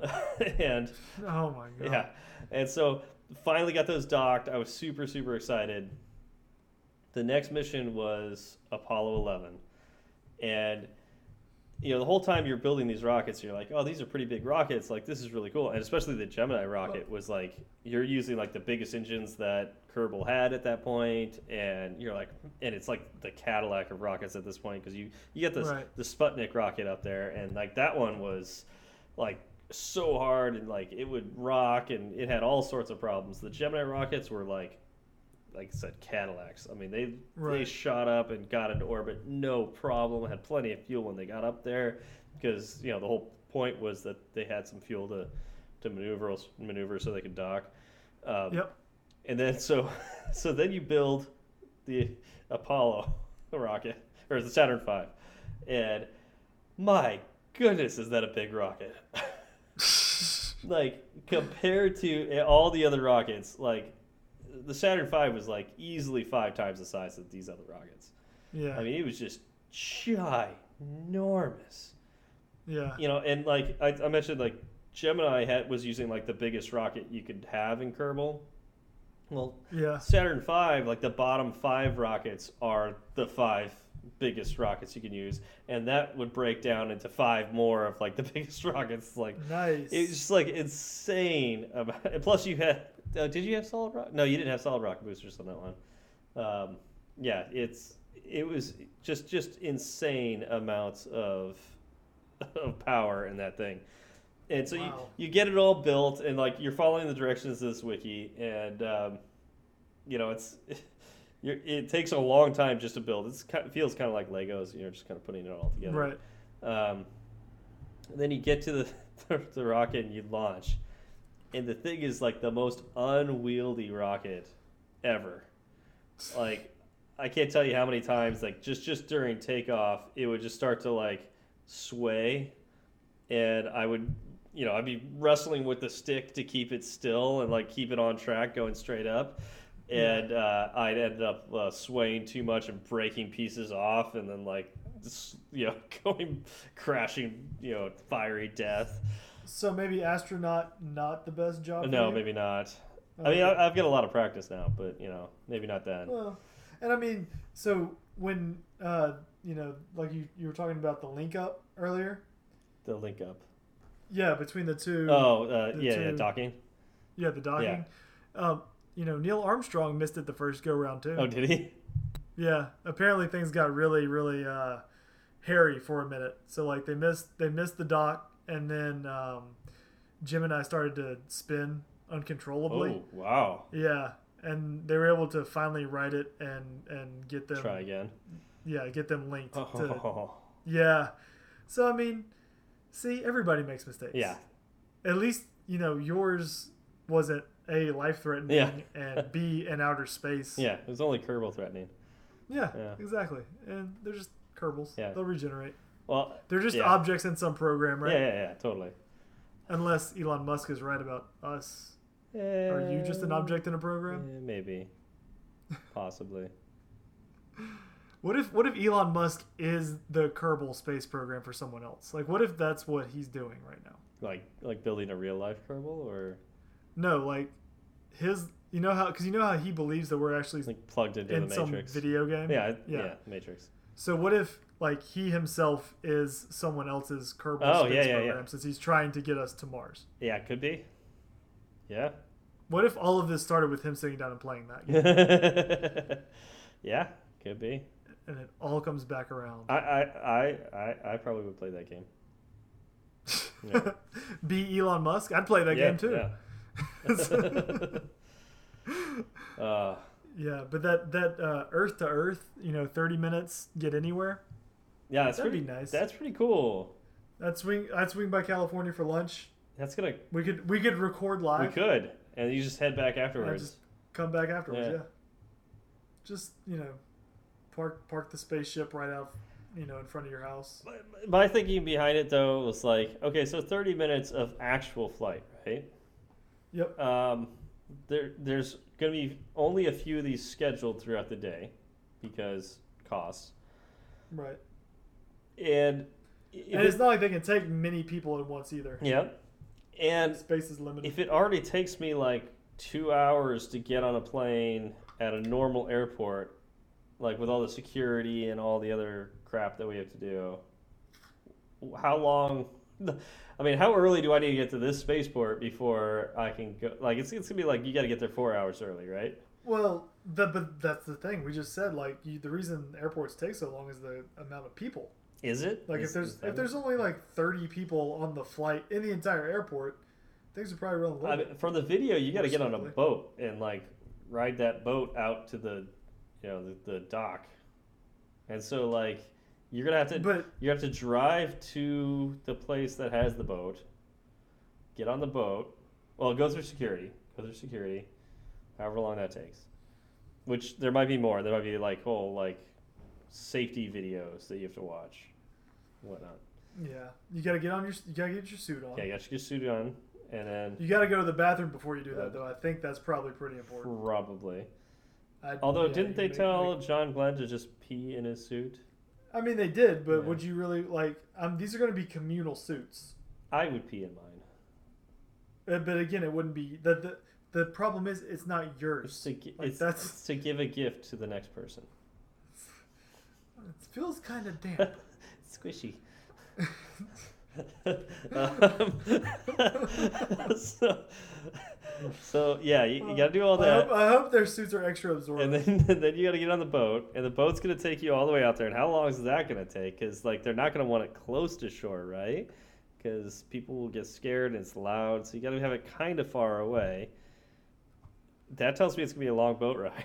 and oh my god. yeah, and so finally got those docked. I was super super excited. The next mission was Apollo 11, and you know the whole time you're building these rockets, you're like, oh, these are pretty big rockets. Like this is really cool, and especially the Gemini rocket was like you're using like the biggest engines that Kerbal had at that point, and you're like, and it's like the Cadillac of rockets at this point because you you get this Right. the Sputnik rocket up there, and like that one was like so hard and like it would rock and it had all sorts of problems. The Gemini rockets were like like I said Cadillacs. I mean they they shot up and got into orbit no problem. Had plenty of fuel when they got up there because you know the whole point was that they had some fuel to to maneuver maneuver so they could dock. Um, Yep. And then so so then you build the Apollo rocket or the Saturn V, and my goodness, is that a big rocket? like compared to all the other rockets, like the Saturn V was like easily five times the size of these other rockets. Yeah. I mean, it was just ginormous. yeah. You know, and like I, I mentioned, like Gemini had was using like the biggest rocket you could have in Kerbal. Well, Yeah. Saturn V, like the bottom five rockets are the five biggest rockets you can use, and that would break down into five more of like the biggest rockets. Like Nice. it's just like insane. About, and plus, you had uh, did you have solid rock? No, you didn't have solid rocket boosters on that one. Um, yeah, it's it was just just insane amounts of of power in that thing. And so Wow. you, you get it all built, and like you're following the directions of this wiki, and um, you know it's it takes a long time just to build. It's kind it feels kind of like Legos. You're just kind of putting it all together. right. Um, and then you get to the, the rocket and you launch. And the thing is like the most unwieldy rocket ever. Like I can't tell you how many times like just just during takeoff it would just start to like sway and I would you know, I'd be wrestling with the stick to keep it still and like keep it on track going straight up. And uh, I'd end up uh, swaying too much and breaking pieces off, and then like just, you know going crashing, you know, fiery death. So maybe astronaut not the best job. for No, maybe not. I mean, I, I've got a lot of practice now, but you know, maybe not then. Well, and I mean, so when uh, you know, like you, you were talking about the link up earlier. The link up. Yeah, between the two. Oh, uh, the yeah, yeah, docking. Yeah, the docking. Um, you know, Neil Armstrong missed it the first go round too. Oh, did he? Yeah, apparently things got really, really uh, hairy for a minute. So like they missed they missed the dock, and then um, Gemini started to spin uncontrollably. Oh, wow. Yeah, and they were able to finally right it and and get them Try again. yeah get them linked to Oh, yeah. So I mean, see, everybody makes mistakes. yeah. At least you know yours wasn't a life threatening Yeah. and b in outer space. Yeah, it was only Kerbal threatening. Yeah, Yeah. exactly. And they're just Kerbals. Yeah. They'll regenerate. Well, They're just Yeah. objects in some program, right? yeah, yeah, yeah, totally. Unless Elon Musk is right about us. Are you just an object in a program? Eh, maybe. Possibly. What if what if Elon Musk is the Kerbal space program for someone else? Like what if that's what he's doing right now? Like like building a real life Kerbal or No, like his you know how cuz you know how he believes that we're actually like plugged into in the some Matrix. video game? Yeah, Yeah. yeah, Matrix. So what if like he himself is someone else's Kerbal Oh, space yeah, yeah, program yeah. since he's trying to get us to Mars? Yeah, it could be. Yeah. What if all of this started with him sitting down and playing that game yeah, could be. and it all comes back around? I, I, I, I, I probably would play that game. Yeah. Be Elon Musk? I'd play that yeah, game too. Yeah. uh, Yeah, but that that uh, Earth to Earth, you know, thirty minutes get anywhere. yeah, that's That'd pretty nice. That's pretty cool. I'd swing. I'd swing by California for lunch. That's gonna. We could we could record live. We could, and you just head back afterwards. just come back afterwards. Yeah. Yeah. Just you know, park park the spaceship right out, you know, in front of your house. My- My thinking behind it though was like, okay, so 30 minutes of actual flight, right? Yep. Um, there, there's going to be only a few of these scheduled throughout the day because costs. Right. And, and it's it- not like they can take many people at once either. Yep. and Space is limited. if it already takes me like two hours to get on a plane at a normal airport, like with all the security and all the other crap that we have to do, how long? I mean, how early do I need to get to this spaceport before I can go? Like, it's, it's gonna be like you got to get there four hours early, right? well, the, but that's the thing. We just said like you, the reason airports take so long is the amount of people. Is it? Like Is- if there's if there's only like thirty people on the flight in the entire airport, things are probably running a I mean, from the video, you got to get on a boat and like ride that boat out to the, you know, the, the dock, and so like you're gonna have to But you have to drive to the place that has the boat, get on the boat, well, go through security, go through security, however long that takes, which there might be more. There might be like whole like safety videos that you have to watch, whatnot. yeah, you gotta get on your you gotta get your suit on. Yeah, you got to get your suit on, and then You gotta go to the bathroom before you do that, though. I think that's probably pretty important. probably. I, Although, yeah, didn't they tell John Glenn to just pee in his suit? I mean, they did, but Yeah. would you really like? Um, these are going to be communal suits. I would pee in mine. Uh, but again, it wouldn't be the the. The problem is, it's not It's yours. to, gi- Like, it's, that's- it's to give a gift to the next person. It feels kind of damp. Squishy. um, so, so yeah, you, you got to do all I hope, that, I hope their suits are extra absorbent. and then then you got to get on the boat, and the boat's gonna take you all the way out there. And how long is that gonna take? Because like they're not gonna want it close to shore, right? Because people will get scared and it's loud, so you got to have it kind of far away. That tells me it's gonna be a long boat ride.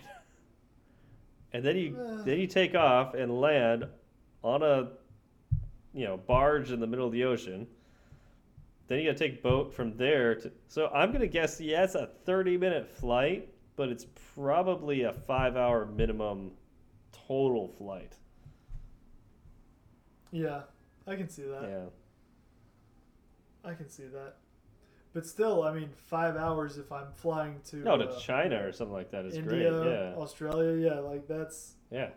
and then you Uh. then you take off and land on a you know barge in the middle of the ocean. Then you got to take boat from there to. So I'm gonna guess yeah, it's a 30 minute flight, but it's probably a five hour minimum total flight. yeah, I can see that. Yeah. I can see that. But still, I mean, five hours if I'm flying to No, to uh, China or something like that is India, great. Yeah. Australia, yeah, like that's Yeah.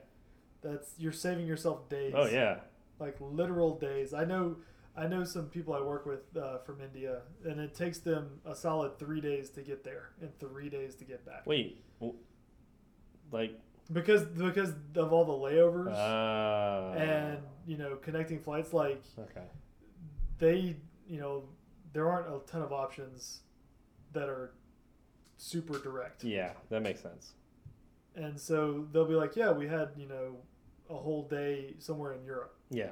that's you're saving yourself days. Oh yeah. like literal days. I know, I know some people I work with uh, from India, and it takes them a solid three days to get there and three days to get back Wait. Like. because because of all the layovers Uh, and you know connecting flights. Like Okay. they, you know, there aren't a ton of options that are super direct. Yeah, that makes sense. And so they'll be like, yeah, we had you know a whole day somewhere in Europe Yeah.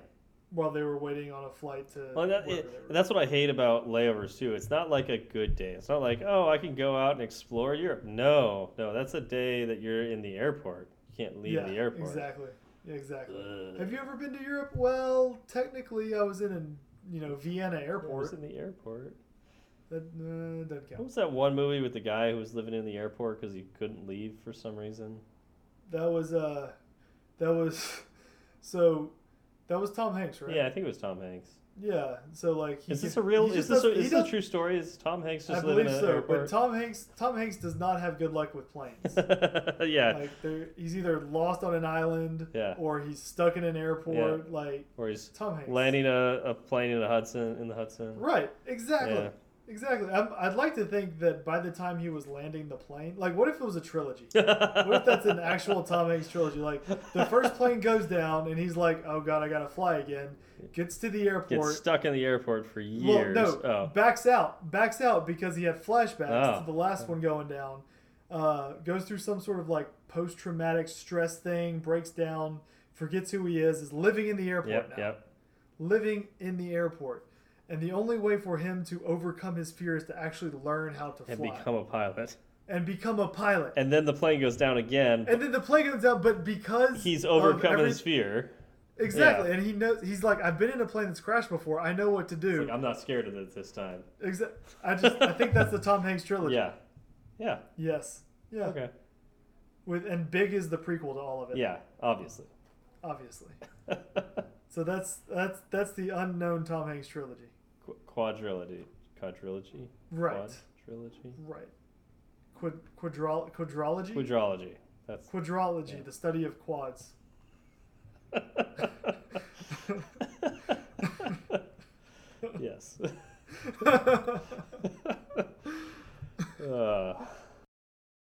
While they were waiting on a flight to. Well, that, it, that's what I hate about layovers too. It's not like a good day. It's not like, oh, I can go out and explore Europe. No, no, that's a day that you're in the airport. You can't leave yeah, the airport. Exactly. Yeah, exactly. Ugh. Have you ever been to Europe? Well, technically, I was in an you know Vienna I was airport. in the airport. That uh, doesn't count. What was that one movie with the guy who was living in the airport because he couldn't leave for some reason? That was uh, that was so that was Tom Hanks, right? Yeah, I think it was Tom Hanks. Yeah. So like, he Is this a real? Is this, a, is this a true story? Is Tom Hanks I just living believe so, but? Tom Hanks Tom Hanks does not have good luck with planes. yeah, like they're- he's either lost on an island Yeah. or he's stuck in an airport. Like or he's Tom Hanks. landing a, a plane in the Hudson in the Hudson. Right. Exactly. Yeah. Exactly. I'm, I'd like to think that by the time he was landing the plane, like, what if it was a trilogy? What if that's an actual Tom Hanks trilogy? Like, the first plane goes down, and he's like, "Oh God, I gotta fly again." Gets to the Gets airport. stuck in the airport for years. Well, no, Oh, backs out. Backs out because he had flashbacks Oh. to the last one going down. Uh, goes through some sort of like post-traumatic stress thing. Breaks down. Forgets who he is. Is living in the airport yep, now. yep. Living in the airport. And the only way for him to overcome his fear is to actually learn how to fly. And fly become a pilot. and become a pilot. And then the plane goes down again. And then the plane goes down, but because He's overcome every- his fear. exactly, and he knows he's like, I've been in a plane that's crashed before. I know what to do. like, I'm not scared of it this time. Exa- I just I think that's the Tom Hanks trilogy. Yeah. Yeah. Yes. Yeah. Okay. With and Big is the prequel to all of it. Yeah, obviously. Obviously. So that's that's that's the unknown Tom Hanks trilogy. Qu- quadrilogy. Quadrilogy? Right. Quadrilogy? Right. Quad, quadrol, quadrology. Quadrology. That's. Quadrology, Yeah. the study of quads. yes. uh,